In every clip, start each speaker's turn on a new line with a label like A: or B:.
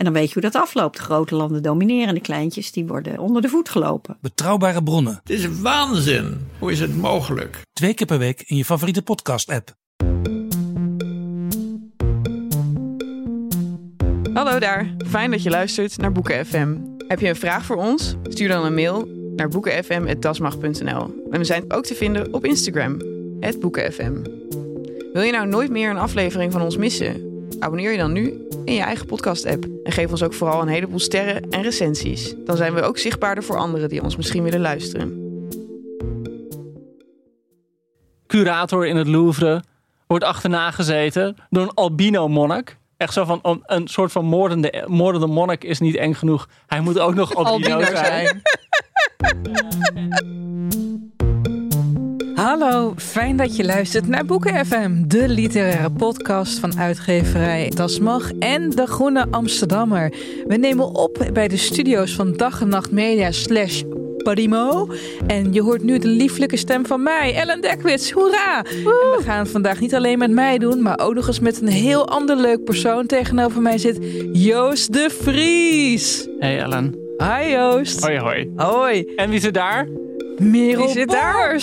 A: En dan weet je hoe dat afloopt. De grote landen domineren, de kleintjes die worden onder de voet gelopen.
B: Betrouwbare bronnen.
C: Het is waanzin. Hoe is het mogelijk?
B: Twee keer per week in je favoriete podcast-app.
D: Hallo daar, fijn dat je luistert naar Boeken FM. Heb je een vraag voor ons? Stuur dan een mail naar boekenfm.dasmag.nl. En we zijn ook te vinden op Instagram, boekenfm. Wil je nou nooit meer een aflevering van ons missen? Abonneer je dan nu in je eigen podcast-app. En geef ons ook vooral een heleboel sterren en recensies. Dan zijn we ook zichtbaarder voor anderen die ons misschien willen luisteren.
E: Curator in het Louvre wordt achterna gezeten door een albino monnik. Echt zo van een, soort van moordende, moordende monnik is niet eng genoeg. Hij moet ook nog albino,
D: Albino
E: zijn.
F: Hallo, fijn dat je luistert naar Boeken FM, de literaire podcast van uitgeverij Das Mag en De Groene Amsterdammer. We nemen op bij de studio's van Dag en Nacht Media slash Podimo. En je hoort nu de lieflijke stem van mij, Ellen Dekwits. Hoera! En we gaan het vandaag niet alleen met mij doen, maar ook nog eens met een heel ander leuk persoon. Tegenover mij zit Joost de Vries.
E: Hey Ellen.
F: Hi Joost.
E: Hoi hoi.
F: Hoi.
E: En wie zit daar?
F: Merel
D: Wie zit daar?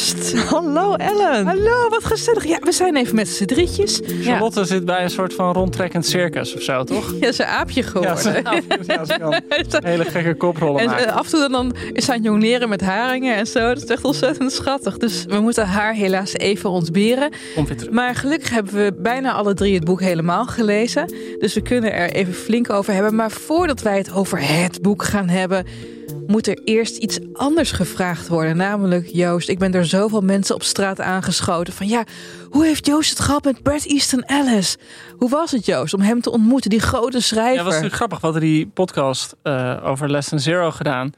D: Hallo Ellen.
F: Hallo, wat gezellig. Ja, we zijn even met z'n drietjes.
E: Charlotte zit bij een soort van rondtrekkend circus of zo, toch?
F: Ja, ze aapje
E: Ja,
F: geworden.
E: ze, ja, ze kan hele gekke koprollen
F: En
E: maken.
F: eh, af en toe dan is ze aan jongleren met haringen en zo. Dat is echt ontzettend schattig. Dus we moeten haar helaas even ontberen. Maar gelukkig hebben we bijna alle drie het boek helemaal gelezen. Dus we kunnen er even flink over hebben. Maar voordat wij het over het boek gaan hebben... moet er eerst iets anders gevraagd worden. Namelijk, Joost, ik ben door zoveel mensen op straat aangeschoten... van ja, hoe heeft Joost het gehad met Bret Easton Ellis? Hoe was het, Joost, om hem te ontmoeten, die grote schrijver?
E: Ja, het was natuurlijk grappig. We hadden die podcast eh, over Lesson Zero gedaan.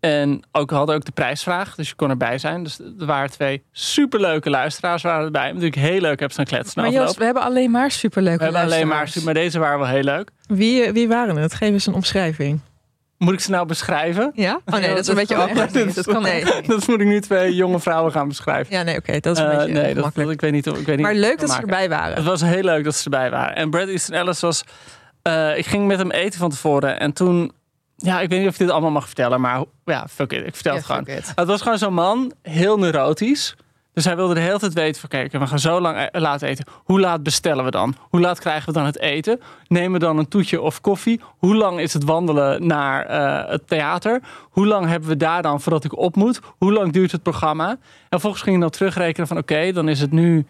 E: En ook, we hadden ook de prijsvraag, dus je kon erbij zijn. Dus er waren twee superleuke luisteraars waren erbij. Natuurlijk heel leuk heb ze een kletsen.
F: Maar Joost, we hebben alleen maar superleuke
E: we hebben alleen maar,
F: luisteraars.
E: maar deze waren wel heel leuk.
D: Wie, eh, wie waren het? Geef eens een omschrijving.
E: Moet ik ze nou beschrijven?
D: Ja? Oh nee, dat is een beetje awkward. Dat kan nee.
E: Dat moet ik nu twee jonge vrouwen gaan beschrijven.
D: Ja, nee, oké. dat is een
E: Eh,
D: beetje
E: nee, dat,
D: makkelijk.
E: dat- ik weet niet. of- Ik weet niet
D: Maar leuk dat ze erbij waren.
E: Het was heel leuk dat ze erbij waren. En Brad Easton Ellis was... eh, ik ging met hem eten van tevoren. En toen... Ja, ik weet niet of ik dit allemaal mag vertellen. Maar ja, fuck it. Ik vertel
D: Ja,
E: het gewoon. Het was gewoon zo'n man. Heel neurotisch. Dus hij wilde de hele tijd weten van... Kijk, we gaan zo lang e- laten eten. Hoe laat bestellen we dan? Hoe laat krijgen we dan het eten? Nemen we dan een toetje of koffie? Hoe lang is het wandelen naar eh, het theater? Hoe lang hebben we daar dan voordat ik op moet? Hoe lang duurt het programma? En vervolgens ging je dan terugrekenen van... Oké, dan is het nu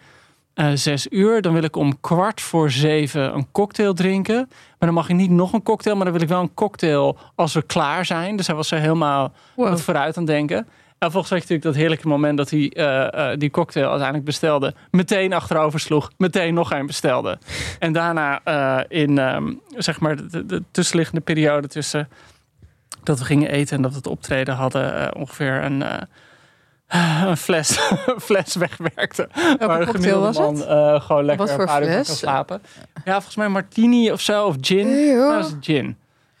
E: eh, zes uur. Dan wil ik om kwart voor zeven een cocktail drinken. Maar dan mag je niet nog een cocktail. Maar dan wil ik wel een cocktail als we klaar zijn. Dus hij was zo helemaal
F: Wow.
E: wat vooruit aan het denken. En volgens je natuurlijk dat heerlijke moment dat hij eh, eh, die cocktail uiteindelijk bestelde. Meteen achterover sloeg. Meteen nog een bestelde. en daarna eh, in ehm, zeg maar de, de tussenliggende periode tussen dat we gingen eten en dat we het optreden hadden. ongeveer een, een fles, fles wegwerkte. Waar
F: cocktail was
E: man
F: het?
E: gewoon lekker een
F: voor
E: paar uur kan slapen. Ja, volgens mij martini of zo. Of gin. Dat is gin.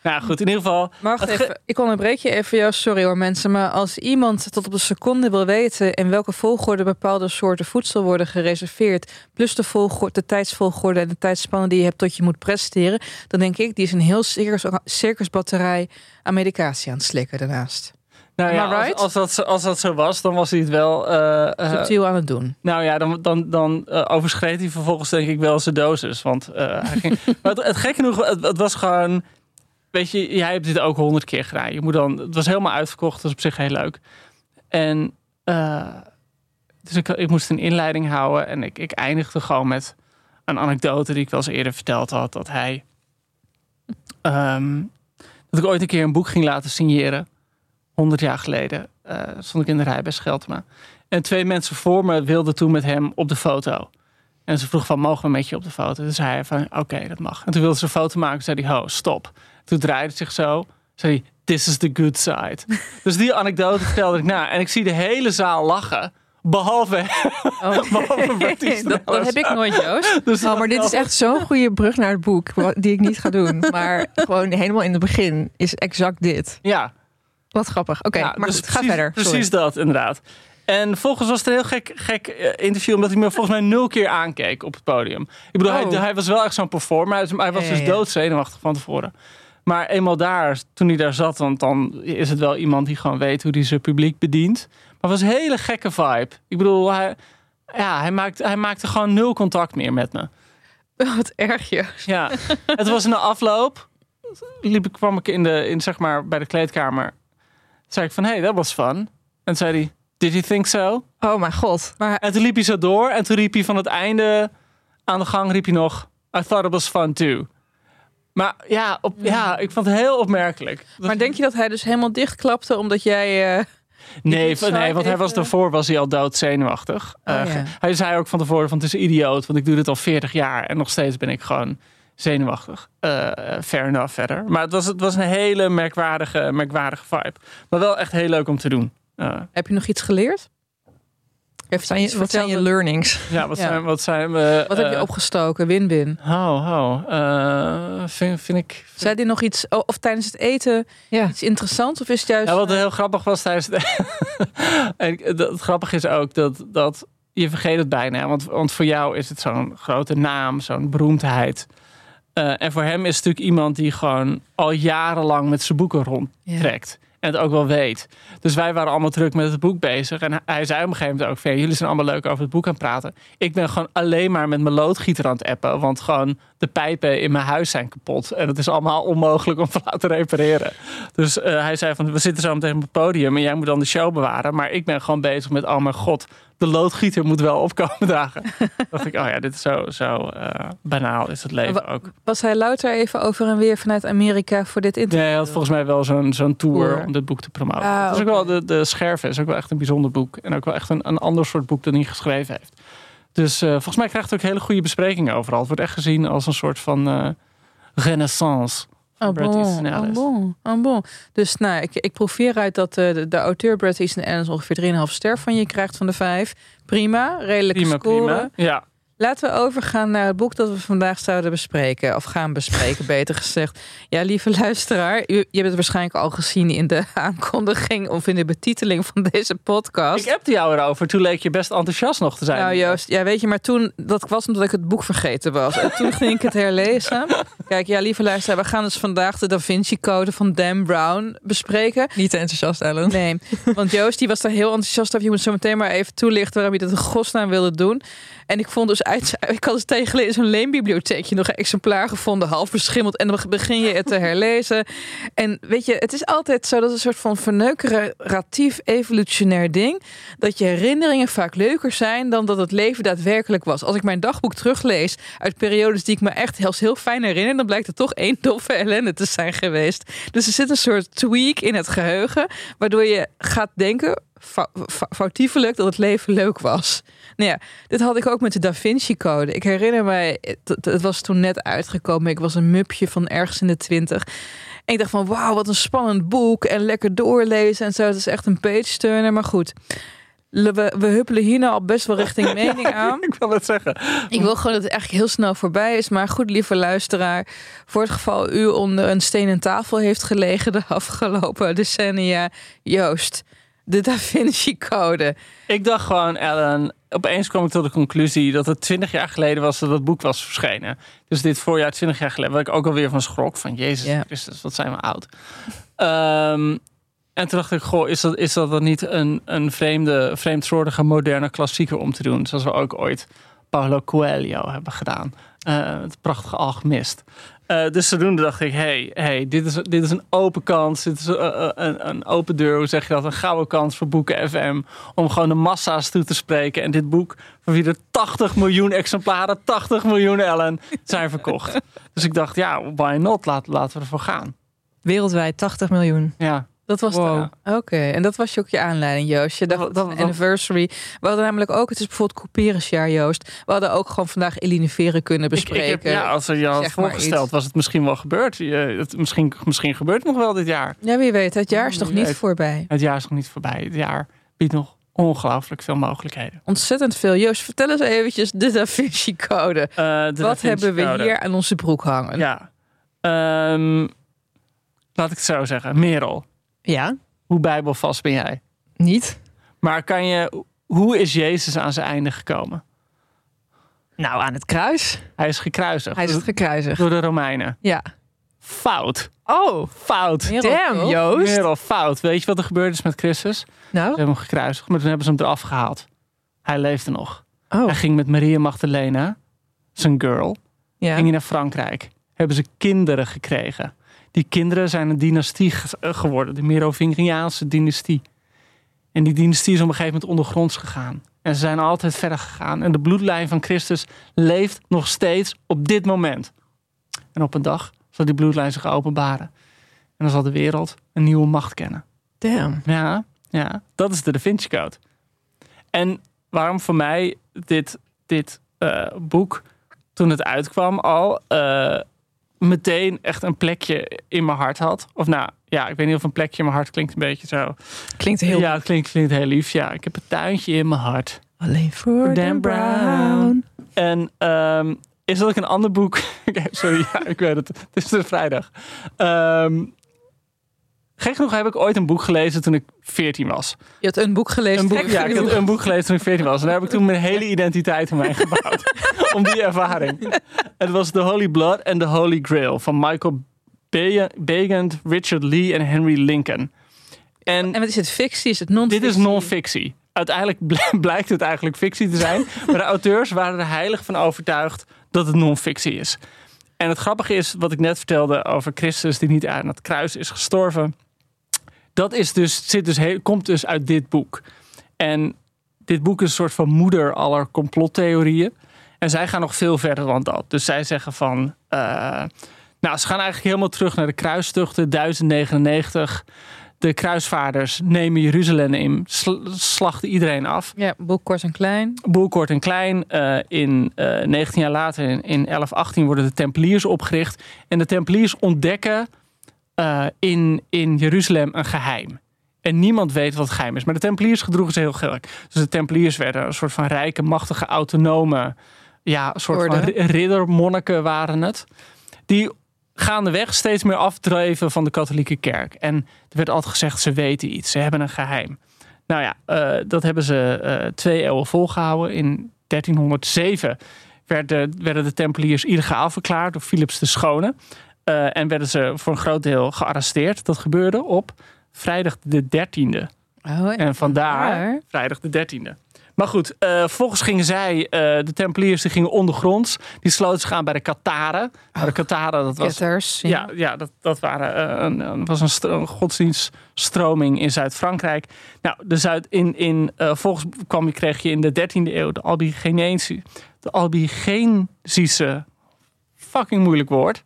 E: Nou goed, in ieder geval.
F: Maar wacht even, ik onderbreek je even, Joost. Sorry hoor mensen. Maar als iemand tot op de seconde wil weten... in welke volgorde bepaalde soorten voedsel worden gereserveerd... plus de, volgorde, de tijdsvolgorde en de tijdspannen die je hebt tot je moet presteren... dan denk ik, die is een heel circus, circusbatterij aan medicatie aan het slikken daarnaast.
E: Nou ja, als, als, dat, als dat zo was, dan was hij het wel. eh,
F: Subtiel aan het doen.
E: nou ja, dan, dan, dan eh, overschreed hij vervolgens denk ik wel zijn dosis. Want hij ging. maar het, het gekke genoeg, het, het was gewoon. Weet je, jij hebt dit ook honderd keer gedaan. Je moet dan, het was helemaal uitverkocht, dat is op zich heel leuk. En eh, dus ik, ik moest een inleiding houden en ik, ik eindigde gewoon met een anekdote die ik wel eens eerder verteld had. Dat hij, ehm, dat ik ooit een keer een boek ging laten signeren. 100 jaar geleden eh, stond ik in de rij bij Scheltema. En twee mensen voor me wilden toen met hem op de foto. En ze vroeg van, mogen we met je op de foto? Zei hij van, oké, dat mag. En toen wilde ze een foto maken. zei hij, ho, stop. Toen draaide hij zich zo. Zei hij, this is the good side. dus die anekdote vertelde ik na. En ik zie de hele zaal lachen. Behalve, behalve Bertie
F: dat, dat heb ik nooit, Joost.
E: Dus
G: Oh, maar dit is echt zo'n goede brug naar het boek, wat- die ik niet ga doen. Maar gewoon helemaal in het begin is exact dit.
E: Ja,
G: Wat grappig. Oké,
E: Ja,
G: maar
E: dus
G: goed, ga
E: precies,
G: verder. Sorry.
E: Precies dat, inderdaad. En volgens was het een heel gek, gek eh, interview, omdat hij me volgens mij nul keer aankeek op het podium. Ik bedoel, hij,
G: Oh.
E: hij was wel echt zo'n performer. Hij, hij was
G: Ja,
E: dus
G: ja.
E: doodzenuwachtig van tevoren. Maar eenmaal daar, toen hij daar zat, want dan is het wel iemand die gewoon weet hoe hij zijn publiek bedient. Maar het was een hele gekke vibe. Ik bedoel, hij, ja, hij, maakte, hij maakte gewoon nul contact meer met me.
F: Wat erg, Joost.
E: Ja, het was in de afloop. Liep, ik- kwam ik in de, in, zeg maar, bij de kleedkamer. Toen zei ik van, hey, dat was fun. En zei hij, did you think so?
G: Oh mijn god.
E: En toen liep hij zo door. En toen riep hij van het einde aan de gang, riep hij nog, I thought it was fun too. Maar ja, op, ja ik vond het heel opmerkelijk.
F: Maar denk je dat hij dus helemaal dichtklapte omdat jij... eh,
E: Nee, van- nee want hij was daarvoor was hij al doodzenuwachtig.
F: Oh,
E: Eh,
F: ja.
E: Hij zei ook van tevoren van het is idioot, want ik doe dit al 40 jaar en nog steeds ben ik gewoon zenuwachtig. Eh fair enough verder. Maar het was, het was een hele merkwaardige, merkwaardige vibe. Maar wel echt heel leuk om te doen.
F: Heb je nog iets geleerd? Heeft
G: Zijn je, wat zijn je learnings?
E: ja, wat
F: Ja.
E: zijn, wat zijn we...
F: Wat heb je
E: eh,
F: opgestoken? Win-win.
E: Oh, oh. eh, vind, vind ik...
F: Zei hij nog iets... oh, of tijdens het eten
G: Ja.
F: iets interessants? Of is het juist...
E: Ja, wat heel grappig was tijdens het... en dat- het grappige is ook dat, dat je vergeet het bijna. Want, want voor jou is het zo'n grote naam, zo'n beroemdheid. Eh, en voor hem is het natuurlijk iemand die gewoon al jarenlang met zijn boeken rondtrekt. En het ook wel weet. Dus wij waren allemaal druk met het boek bezig. En hij zei op een gegeven moment ook van... jullie zijn allemaal leuk over het boek aan het praten. Ik ben gewoon alleen maar met mijn loodgieter aan het appen. Want gewoon de pijpen in mijn huis zijn kapot. En het is allemaal onmogelijk om te laten repareren. Dus eh, hij zei van... we zitten zo meteen op het podium... en jij moet dan de show bewaren. Maar ik ben gewoon bezig met... oh mijn god, de loodgieter moet wel opkomen dagen. dacht ik, oh ja, dit is zo, zo eh, banaal is het leven ook.
F: Was hij louter even over en weer vanuit Amerika voor dit interview?
E: Nee, hij had volgens mij wel zo'n zo'n tour
F: Tour.
E: om dit boek te promoten.
F: Ah,
E: het is ook wel, de, de Scherven is ook wel echt een bijzonder boek. En ook wel echt een, een ander soort boek dan hij geschreven heeft. Dus eh, volgens mij krijgt het ook hele goede besprekingen overal. Het wordt echt gezien als een soort van eh, renaissance.
F: Oh
E: Bret
F: bon,
E: Ellis.
F: bon, oh bon. Dus nou, ik, ik proef hieruit dat eh, de, de auteur Bret Easton Ellis ongeveer 3,5 ster van je krijgt van de 5. Prima, redelijke
E: Prima,
F: score.
E: prima. Ja.
F: Laten we overgaan naar het boek dat we vandaag zouden bespreken. Of gaan bespreken, beter gezegd. Ja, lieve luisteraar, u, je hebt het waarschijnlijk al gezien in de aankondiging of in de betiteling van deze podcast.
E: Ik appte jou erover. Toen leek je best enthousiast nog te zijn.
F: Nou Joost, ja weet je, maar toen, dat was omdat ik het boek vergeten was. En toen ging ik het herlezen. Kijk, ja lieve luisteraar, we gaan dus vandaag de Da Vinci Code van Dan Brown bespreken.
G: Niet te enthousiast, Ellen.
F: Nee, want Joost die was daar heel enthousiast over. Je moet zo meteen maar even toelichten waarom je dat in godsnaam wilde doen. En ik vond dus uit, ik had dus tegengeleden zo'n leenbibliotheekje nog een exemplaar gevonden, half beschimmeld. En dan begin je het te herlezen. En weet je, het is altijd zo dat een soort van verneukeratief evolutionair ding. Dat je herinneringen vaak leuker zijn dan dat het leven daadwerkelijk was. Als ik mijn dagboek teruglees uit periodes die ik me echt heel, heel fijn herinner, dan blijkt het toch één doffe ellende te zijn geweest. Dus er zit een soort tweak in het geheugen, waardoor je gaat denken, fou- fou- foutiefelijk, dat het leven leuk was. Nou ja, dit had ik ook met de Da Vinci Code. Ik herinner mij, het, het was toen net uitgekomen. Ik was een mupje van ergens in de twintig. En ik dacht van, wauw, wat een spannend boek. En lekker doorlezen en zo. Het is echt een page turner. Maar goed, we, we huppelen hier nou al best wel richting mening aan.
E: Ik wil het zeggen.
F: Ik wil gewoon dat het eigenlijk heel snel voorbij is. Maar goed, lieve luisteraar. Voor het geval u onder een stenen tafel heeft gelegen de afgelopen decennia. Joost, de Da Vinci Code.
E: Ik dacht gewoon, Ellen, opeens kwam ik tot de conclusie dat het 20 jaar geleden was dat het boek was verschenen. Dus dit voorjaar 20 jaar geleden, waar ik ook alweer van schrok. Van Jezus. Christus, wat zijn we oud. Ehm, en toen dacht ik, goh, is dat, is dat dan niet een, een vreemde, vreemdsoortige moderne klassieker om te doen? Zoals we ook ooit Paulo Coelho hebben gedaan. Eh, het prachtige Alchemist. Eh, dus zodoende dacht ik, hey, hey, dit, is, dit is een open kans. Dit is eh, een, een open deur, hoe zeg je dat? Een gouden kans voor Boeken FM. Om gewoon de massa's toe te spreken. En dit boek, van wie er 80 miljoen exemplaren, 80 miljoen Ellen, zijn verkocht. dus ik dacht, ja, why not? Laat, laten we ervoor gaan.
G: Wereldwijd 80 miljoen.
E: Ja.
F: Dat was
E: Wow.
F: Oké, en dat was je ook je aanleiding, Joost. Je dacht,
E: Dat-
F: dat,
E: dat-
F: een anniversary. We hadden namelijk ook, het is bijvoorbeeld couperensjaar, Joost. We hadden ook gewoon vandaag Eline Veren kunnen
E: Ik, ik
F: bespreken.
E: heb, ja, als er je had voorgesteld, was het misschien wel gebeurd. Je, het, misschien, misschien gebeurt het nog wel dit jaar.
F: Ja, wie weet, het jaar is nog niet voorbij.
E: Het jaar is nog niet voorbij. Het jaar biedt nog ongelooflijk veel mogelijkheden.
F: Ontzettend veel. Joost, vertel eens eventjes de Da Vinci Code.
E: Eh, de Da
F: Wat
E: Vinci
F: hebben we
E: Code.
F: hier aan onze broek hangen?
E: Ja. Ehm, laat ik het zo zeggen. Merel,
G: Ja,
E: hoe bijbelvast ben jij?
G: niet.
E: Maar kan je, hoe is Jezus aan zijn einde gekomen?
G: Nou, aan het kruis.
E: Hij is gekruisigd
G: Hij is gekruisigd.
E: door de Romeinen.
G: Ja.
E: Fout.
G: Oh,
E: Fout.
F: Merel,
G: damn? Joost.
E: Merel, fout. Weet je wat er gebeurd is met Christus? Ze
G: Nou,
E: hebben hem gekruisigd, maar toen hebben ze hem eraf gehaald. Hij leefde nog.
G: oh,
E: Hij ging met Maria Magdalena, zijn girl,
G: ja.
E: ging hij naar Frankrijk. Hebben ze kinderen gekregen. Die kinderen zijn een dynastie eh, geworden. De Merovingiaanse dynastie. En die dynastie is op een gegeven moment ondergronds gegaan. En ze zijn altijd verder gegaan. En de bloedlijn van Christus leeft nog steeds op dit moment. En op een dag zal die bloedlijn zich openbaren. En dan zal de wereld een nieuwe macht kennen.
G: Damn.
E: Ja, ja, dat is de Da Vinci Code. En waarom voor mij dit, dit eh, boek, toen het uitkwam al, eh, meteen echt een plekje in mijn hart had. Of nou, ja, ik weet niet of een plekje in mijn hart klinkt een beetje zo.
G: Klinkt heel...
E: Ja, het klinkt, klinkt heel lief. Ja, ik heb een tuintje in mijn hart.
G: Alleen voor
E: Dan Brown.
G: Brown.
E: En ehm, is dat ik een ander boek... Sorry, ja, ik weet het. Het is de vrijdag. Ehm gek genoeg heb ik ooit een boek gelezen toen ik 14 was.
F: Je had een boek gelezen.
E: Een boek, ja, ik had een boek gelezen toen ik 14 was. En daar heb ik toen mijn hele identiteit omheen gebouwd. om die ervaring. Het was The Holy Blood en The Holy Grail van Michael Begand, Richard Lee en Henry Lincoln. En,
F: En wat is het? Fictie? Is het non-fictie?
E: dit is non-fictie. Uiteindelijk bl- blijkt het eigenlijk fictie te zijn. Maar de auteurs waren er heilig van overtuigd dat het non-fictie is. En het grappige is, wat ik net vertelde over Christus die niet aan het kruis is gestorven. Dat is dus, zit dus heel, komt dus uit dit boek. En dit boek is een soort van moeder aller complottheorieën. En zij gaan nog veel verder dan dat. Dus zij zeggen van. eh, nou, ze gaan eigenlijk helemaal terug naar de kruistochten, 1099. De kruisvaarders nemen Jeruzalem in, sl- slachten iedereen af.
F: Ja, boek kort en klein.
E: Boel kort en klein. eh, in eh 19 jaar later, in, in 1118, worden de Tempeliers opgericht. En de Tempeliers ontdekken eh, in, in Jeruzalem een geheim. En niemand weet wat het geheim is. Maar de Tempeliers gedroegen ze heel gek. Dus de Tempeliers werden een soort van rijke, machtige, autonome... Ja, een soort van
F: Orde.
E: riddermonniken waren het. Die gaandeweg steeds meer afdreven van de katholieke kerk. En er werd altijd gezegd, ze weten iets. Ze hebben een geheim. Nou ja, eh, dat hebben ze eh, twee eeuwen volgehouden. In 1307 werden, werden de Tempeliers illegaal verklaard door Philips de Schone. Eh, en werden ze voor een groot deel gearresteerd. Dat gebeurde op vrijdag de 13e.
F: Oh,
E: En vandaar
F: Waar?
E: vrijdag de 13e. Maar goed, eh vervolgens gingen zij, eh, de Tempeliers, die gingen ondergronds. Die sloten zich aan bij de Kataren. Nou, de Kataren, dat was
F: Ketters.
E: ja, ja dat, dat waren, eh, een, een- was een, stro- een godsdienststroming in Zuid-Frankrijk. Nou, de Zuid, in, in, volgens kwam je, kreeg je in de 13e eeuw de Albigenese, de Albigensiese, fucking moeilijk woord.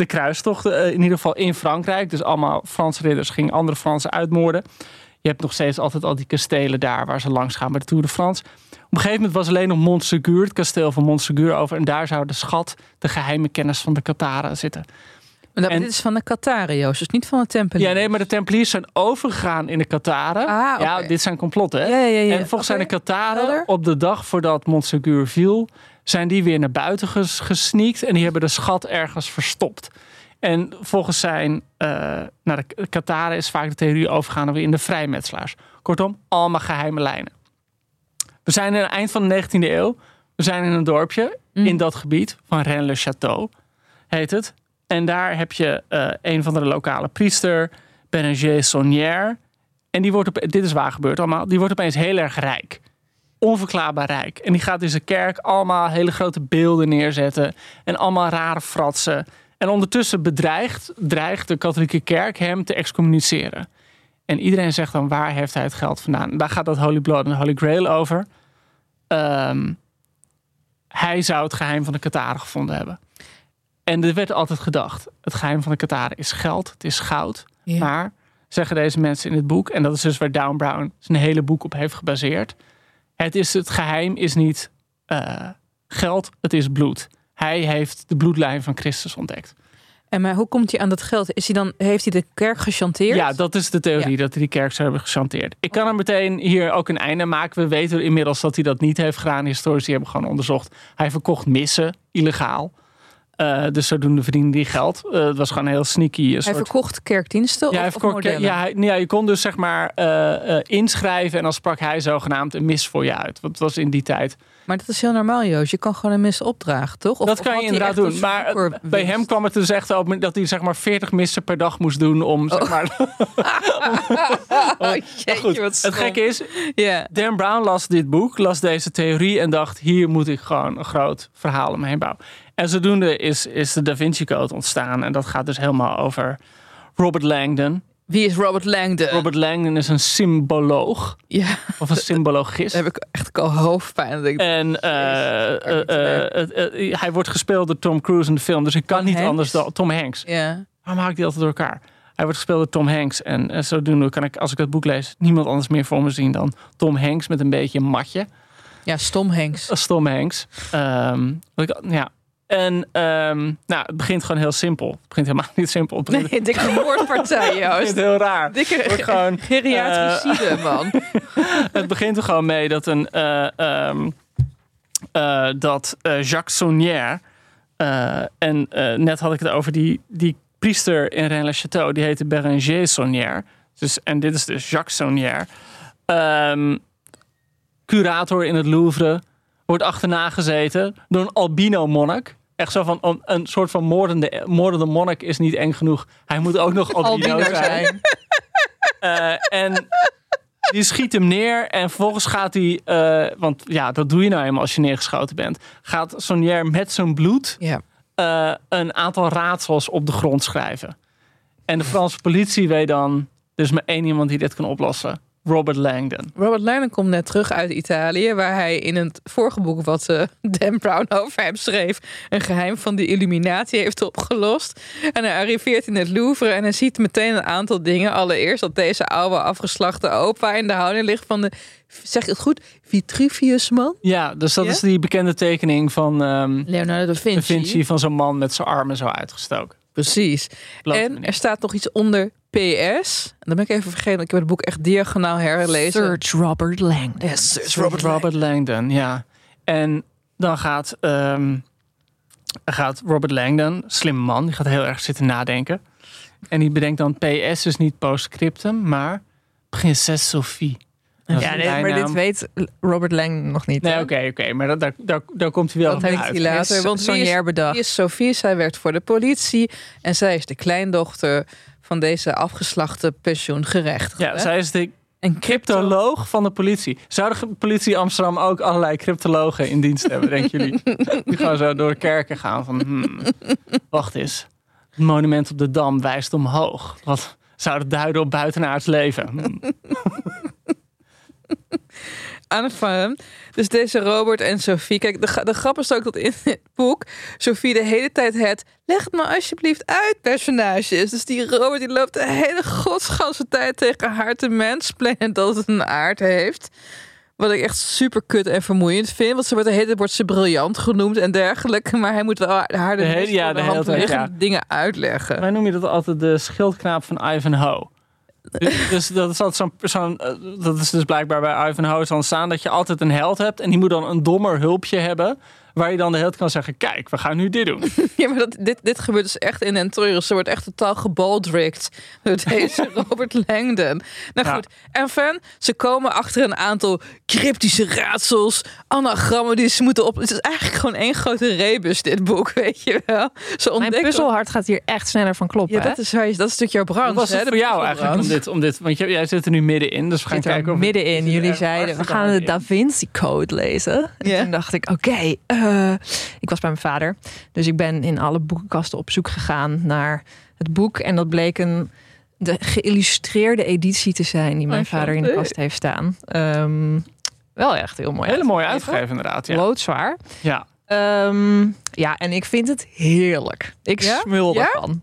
E: De kruistochten, eh, in ieder geval in Frankrijk. Dus allemaal Franse ridders gingen andere Fransen uitmoorden. Je hebt nog steeds altijd al die kastelen daar waar ze langs gaan bij de Tour de France. Op een gegeven moment was alleen nog Montsegur, het kasteel van Montsegur over. En daar zou de schat, de geheime kennis van de Kataren zitten.
F: Maar dat,
E: En-
F: dit is van de Katariërs, dus niet van de Tempeliers.
E: Ja, nee, maar de Tempeliers zijn overgegaan in de Kataren.
F: Ah.
E: Ja, dit zijn complotten, hè?
F: Ja, ja, ja.
E: En volgens zijn de. Kataren op de dag voordat Montsegur viel, zijn die weer naar buiten ges gesneakt en die hebben de schat ergens verstopt. En volgens zijn, naar de Kataren is vaak de theorie overgegaan weer in de vrijmetselaars. Kortom, allemaal geheime lijnen. We zijn in het eind van de 19e eeuw. We zijn in een dorpje
F: Mm.
E: in dat gebied van Rennes-le-Château, heet het. En daar heb je eh, een van de lokale priester, Berenger Saunière. En die wordt, op, dit is waar gebeurd allemaal, die wordt opeens heel erg rijk. Onverklaarbaar rijk. En die gaat in zijn kerk allemaal hele grote beelden neerzetten. En allemaal rare fratsen. En ondertussen bedreigt dreigt de katholieke kerk hem te excommuniceren. En iedereen zegt dan, waar heeft hij het geld vandaan? Daar gaat dat Holy Blood en Holy Grail over. Ehm, hij zou het geheim van de Kataren gevonden hebben. En er werd altijd gedacht, het geheim van de Kataren is geld, het is goud.
F: Ja.
E: Maar, zeggen deze mensen in het boek, en dat is dus waar Down Brown zijn hele boek op heeft gebaseerd. Het, is, het geheim is niet eh, geld, het is bloed. Hij heeft de bloedlijn van Christus ontdekt.
F: En maar hoe komt hij aan dat geld? Is hij dan, heeft hij de kerk gechanteerd?
E: Ja, dat is de theorie,
F: Ja.
E: dat hij die kerk zou hebben gechanteerd. Ik kan er meteen hier ook een einde maken. We weten inmiddels dat hij dat niet heeft gedaan. Historici hebben gewoon onderzocht. Hij verkocht missen, illegaal. Eh, dus zodoende verdiende hij geld. Eh, het was gewoon een heel sneaky eh,
F: Hij
E: soort...
F: verkocht kerkdiensten
E: Ja, hij
F: of,
E: verkocht,
F: modellen?
E: ja, hij- ja, je kon dus zeg maar inschrijven en dan sprak hij zogenaamd een mis voor je uit. Want het was in die tijd.
F: Maar dat is heel normaal, Joost. Je kan gewoon een mis opdragen, toch? Of,
E: dat
F: of
E: kan je
F: hij
E: inderdaad doen.
F: een
E: Maar bij hem kwam het dus echt op dat hij zeg maar 40 missen per dag moest doen om zeg maar.
F: Oh,
E: Maar goed, het gekke is,
F: Ja.
E: Dan Brown las dit boek, las deze theorie en dacht: hier moet ik gewoon een groot verhaal omheen bouwen. En zodoende is, is de Da Vinci Code ontstaan. En dat gaat dus helemaal over Robert Langdon.
F: Wie is Robert Langdon?
E: Robert Langdon is een symboloog
F: Ja,
E: of een symbologist.
F: daar heb ik echt al hoofdpijn. Ik,
E: En eh, eh, eh, hij wordt gespeeld door Tom Cruise in de film. Dus ik kan
F: Tom
E: niet
F: Hanks?
E: anders dan Tom Hanks.
F: ja.
E: Waarom haal ik die altijd door elkaar? Hij wordt gespeeld door Tom Hanks. En zodoende kan ik, als ik het boek lees, niemand anders meer voor me zien dan Tom Hanks met een beetje een matje.
F: ja, Stom Hanks.
E: Dat is Tom Hanks. Ehm, ik, ja. En ehm, nou, het begint gewoon heel simpel. Het begint helemaal niet simpel. Het begint,
F: Nee, dikke moordpartij,
E: het begint
F: Joost.
E: heel raar.
F: Dikke
E: Wordt gewoon,
F: geriatricide, man.
E: het begint er gewoon mee dat een eh, ehm, eh, dat eh, Jacques Saunière eh, en eh, net had ik het over die, die priester in Rennes-le-Château, die heette Bérenger Saunière. Dus, en dit is dus Jacques Saunière. Ehm, curator in het Louvre, wordt achterna gezeten door een albino monnik. Echt zo van een, een soort van moordende, moordende monnik is niet eng genoeg. Hij moet ook nog albino, zijn. Eh, en die schiet hem neer en vervolgens gaat hij, eh, want ja, dat doe je nou eenmaal als je neergeschoten bent, gaat Sonier met zijn bloed eh, een aantal raadsels op de grond schrijven. En de Franse politie weet dan, er is maar één iemand die dit kan oplossen. Robert Langdon.
F: Robert Langdon komt net terug uit Italië, waar hij in het vorige boek wat eh, Dan Brown over hem schreef, een geheim van de Illuminatie heeft opgelost. En hij arriveert in het Louvre en hij ziet meteen een aantal dingen. Allereerst dat deze oude afgeslachte opa in de houding ligt van de, zeg ik het goed, Vitruvius man?
E: Ja, dus dat
F: Ja?
E: is die bekende tekening van ehm
F: Leonardo da Vinci.
E: Da Vinci van zo'n man met zijn armen zo uitgestoken.
F: Precies. En
E: meneer.
F: er staat nog iets onder PS. En dan ben ik even vergeten, want ik heb het boek echt diagonaal herlezen.
G: Search Robert Langdon.
F: Yes, search
E: Robert, Robert Langdon, ja. En dan gaat, ehm, gaat Robert Langdon, slimme man, die gaat heel erg zitten nadenken. En die bedenkt dan PS is niet postscriptum, maar Prinses Sophie.
G: Ja, nee, maar dit weet Robert Langdon nog niet.
E: Nee, oké, oké, maar dat, daar, daar, daar komt hij wel
F: Dat
E: op
F: heeft
E: uit.
F: hij later. Want wie
G: Sonier
F: is,
G: bedacht.
F: wie is Sophie? Zij werkt voor de politie. En zij is de kleindochter van deze afgeslachte pensioengerechtigde.
E: Ja, zij is de
F: een crypto.
E: cryptoloog van de politie. Zou de politie Amsterdam ook allerlei cryptologen in dienst hebben, denken jullie? Die gewoon zo door de kerken gaan van... hmm, wacht eens, het monument op de Dam wijst omhoog. Wat zou dat duiden op buitenaards leven? Hmm.
F: Enfin, dus deze Robert en Sophie. Kijk, de, de grap is ook dat in het boek Sophie de hele tijd het leg het maar alsjeblieft uit personage is. Dus die Robert die loopt de hele godsganse tijd tegen haar te mansplainen dat het een aard heeft. Wat ik echt super kut en vermoeiend vind. Want ze wordt de hele tijd wordt ze briljant genoemd en dergelijke. Maar hij moet wel haar de,
E: hele- ja, de
F: de
E: hele
F: hand
E: tijd,
F: liggende
E: ja.
F: dingen uitleggen.
E: Wij noemen je dat altijd de schildknaap van Ivanhoe. Dus, dus dat is altijd zo'n zo'n, eh, dat is dus blijkbaar bij Ivanhoe zo staan dat je altijd een held hebt en die moet dan een dommer hulpje hebben waar je dan de held kan zeggen kijk we gaan nu dit doen.
F: Ja, maar dat, dit, dit gebeurt dus echt in Entreurs. Ze wordt echt totaal gebaldrikt door deze Robert Langdon. Nou
E: Ja.
F: goed, en fan, ze komen achter een aantal cryptische raadsels, anagrammen die ze moeten op. Het is eigenlijk gewoon één grote rebus, dit boek, weet je wel. Ze
G: Mijn puzzelhart gaat hier echt sneller van kloppen.
F: Ja,
G: hè?
F: dat is, dat is natuurlijk jouw branche.
E: Hoe was het voor jou eigenlijk om dit, om dit want jij, zit er nu middenin dus we gaan kijken of
G: middenin. Jullie zeiden, we gaan de Da
E: in.
G: Vinci Code lezen. En
F: Ja.
G: toen dacht ik, oké, eh, ik was bij mijn vader. Dus ik ben in alle boekenkasten op zoek gegaan naar het boek. En dat bleek een de geïllustreerde editie te zijn die mijn vader in de kast heeft staan. Ehm, wel echt heel mooi.
E: hele mooie
G: uitgegeven.
E: uitgegeven inderdaad ja.
G: Loodzwaar.
E: ja.
G: Ehm, ja, en ik vind het heerlijk. Ik
F: Ja?
G: smul
F: Ja?
G: ervan.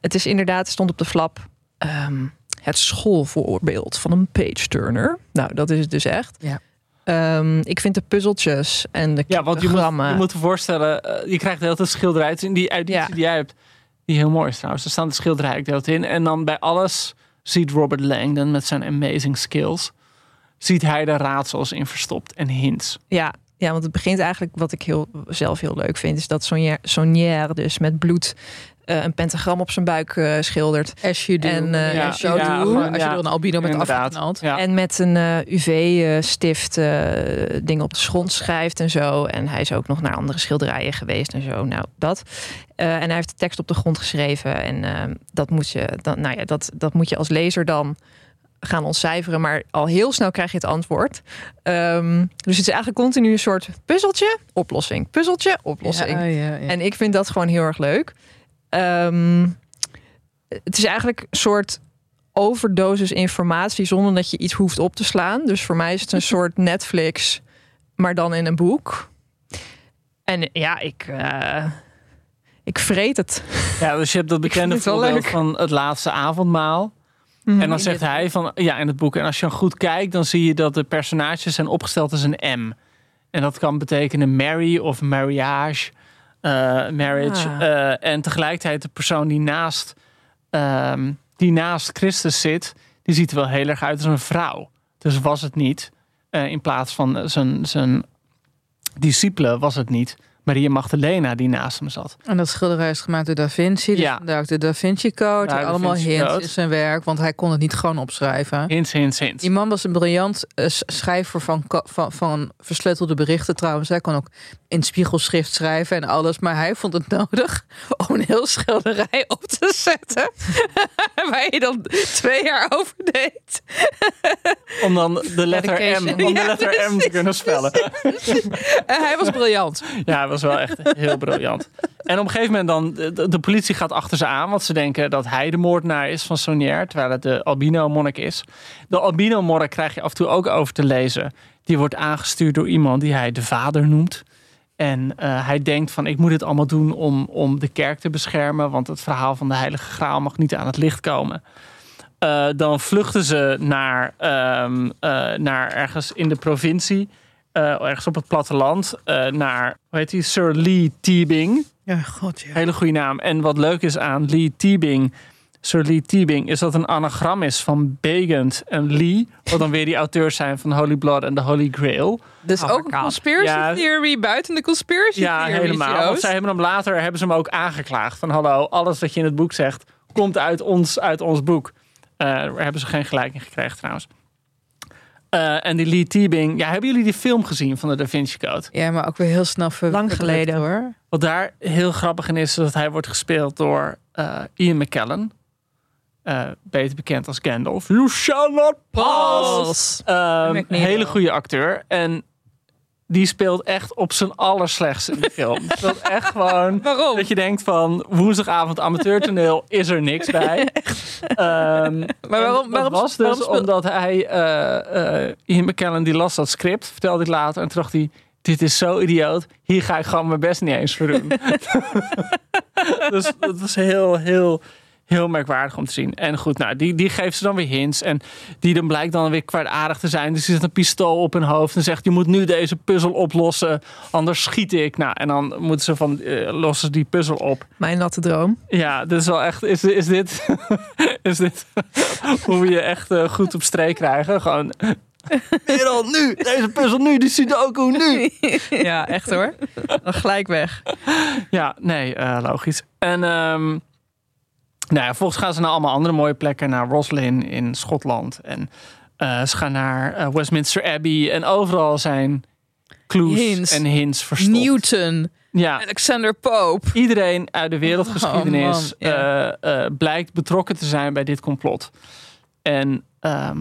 G: Het is inderdaad, stond op de flap, ehm, het schoolvoorbeeld van een page-turner. Nou, dat is het dus echt.
F: Ja.
G: Ehm, ik vind de puzzeltjes en de
E: Ja, want je moet, je moet je voorstellen, eh, je krijgt de hele tijd schilderijen in die editie
G: Ja.
E: die jij hebt. Die heel mooi is trouwens. Er staan de schilderijen ook in. En dan bij alles ziet Robert Langdon met zijn amazing skills... ziet hij de raadsels in verstopt en hints.
G: Ja, ja, want het begint eigenlijk, wat ik heel, zelf heel leuk vind... is dat Sonnière dus met bloed uh, een pentagram op zijn buik uh, schildert.
F: As you do.
G: En, uh,
F: ja,
G: as you
F: ja,
G: do.
F: gewoon, als je er een albino met afgeknald.
G: Ja. En met een UV-stift dingen op de grond schrijft en zo. En hij is ook nog naar andere schilderijen geweest en zo. Nou, dat. en hij heeft de tekst op de grond geschreven. En dat, moet je, dan, nou ja, dat, dat moet je als lezer dan gaan ontcijferen, maar al heel snel krijg je het antwoord. Um, dus het is eigenlijk continu een soort puzzeltje, oplossing, puzzeltje, oplossing.
F: Ja, ja, ja.
G: En ik vind dat gewoon heel erg leuk. Um, het is eigenlijk een soort overdosis informatie zonder dat je iets hoeft op te slaan. Dus voor mij is het een soort Netflix, maar dan in een boek. En ja, ik, uh, ik vreet het.
E: Ja, dus je hebt dat bekende voorbeeld van het laatste avondmaal. Mm -hmm. En dan zegt hij van ja, in het boek. En als je dan goed kijkt, dan zie je dat de personages zijn opgesteld als een M. En dat kan betekenen marry of marriage, uh, marriage. Ah. Uh, en tegelijkertijd de persoon die naast, um, die naast Christus zit, die ziet er wel heel erg uit als een vrouw. Dus was het niet. Uh, in plaats van zijn, zijn discipelen was het niet. Maria Magdalena die naast hem zat.
F: En dat schilderij is gemaakt door Da Vinci. Dus
E: Ja.
F: vandaar ook de Da Vinci Code.
E: Ja,
F: allemaal
E: Vinci
F: hints
E: Code.
F: in zijn werk. Want hij kon het niet gewoon opschrijven.
E: Hints, hints, hints.
F: Die man was een briljant eh, schrijver van, van, van versleutelde berichten trouwens. Hij kon ook in spiegelschrift schrijven en alles. Maar hij vond het nodig om een heel schilderij op te zetten. waar je dan twee jaar over deed.
E: Om dan de letter M, om de
F: Ja,
E: letter M te kunnen spellen.
F: En hij was briljant.
E: Ja, was wel echt heel briljant. En op een gegeven moment dan, de, politie gaat achter ze aan, want ze denken dat hij de moordenaar is van Sonier, terwijl het de albino monnik is. De albino monnik krijg je af en toe ook over te lezen. Die wordt aangestuurd door iemand die hij de vader noemt. En eh, hij denkt van ik moet dit allemaal doen om, om de kerk te beschermen, want het verhaal van de heilige graal mag niet aan het licht komen. Eh, dan vluchten ze naar, ehm, eh, naar ergens in de provincie, ergens op het platteland, eh, naar, hoe heet die, Sir Lee Teabing.
F: Ja, god ja.
E: Hele goede naam. En wat leuk is aan Lee Teabing, Sir Lee Teabing, is dat een anagram is van Begant en Lee, wat dan weer die auteurs zijn van Holy Blood en The Holy Grail.
F: Dus ook een conspiracy
E: Ja.
F: theory buiten de conspiracy
E: Ja,
F: theory.
E: helemaal. Want zij hebben hem later hebben ze hem ook aangeklaagd. Van hallo, alles wat je in het boek zegt, komt uit ons, uit ons boek. Eh, daar hebben ze geen gelijk in gekregen trouwens. Eh, en die Lee Teabing, ja, hebben jullie die film gezien van de Da Vinci Code?
F: Ja, maar ook weer heel snel
G: Lang geleden.
F: hoor.
E: Wat daar heel grappig in is, is dat hij wordt gespeeld door eh, Ian McKellen. Eh, beter bekend als Gandalf. You shall not pass! Ehm,
F: Magneto.
E: hele goede acteur. En die speelt echt op zijn allerslechtste in de film. Speelt echt gewoon...
F: Waarom?
E: Dat je denkt van woensdagavond amateurtoneel is er niks bij. Ehm,
F: Maar waarom,
E: dat
F: waarom,
E: was dus
F: waarom
E: omdat hij, eh eh Ian McKellen, die las dat script, vertelde ik later. En toen dacht hij, dit is zo idioot. Hier ga ik gewoon mijn best niet eens voor doen. dus dat was heel, heel, heel merkwaardig om te zien. En goed, nou, die, die geeft ze dan weer hints. En die dan blijkt dan weer kwaadaardig te zijn. Dus die zet een pistool op hun hoofd en zegt... je moet nu deze puzzel oplossen, anders schiet ik. Nou, en dan moeten ze van, eh, lossen ze die puzzel op.
G: Mijn natte droom.
E: Ja, dit is wel echt. Is, is dit. is dit hoe we je echt eh, goed op streek krijgen? Gewoon. Merel, nu! Deze puzzel nu! Die Sudoku nu!
G: Ja, echt hoor. Dan gelijk weg.
E: Ja, nee, eh, logisch. En. ehm nou ja, volgens gaan ze naar allemaal andere mooie plekken. Naar Roslin in Schotland. En eh, ze gaan naar eh, Westminster Abbey. En overal zijn clues
F: Hints.
E: en hints verstopt.
F: Newton,
E: Ja,
F: Alexander Pope.
E: iedereen uit de wereldgeschiedenis
F: Oh,
E: eh, blijkt betrokken te zijn bij dit complot. En ehm,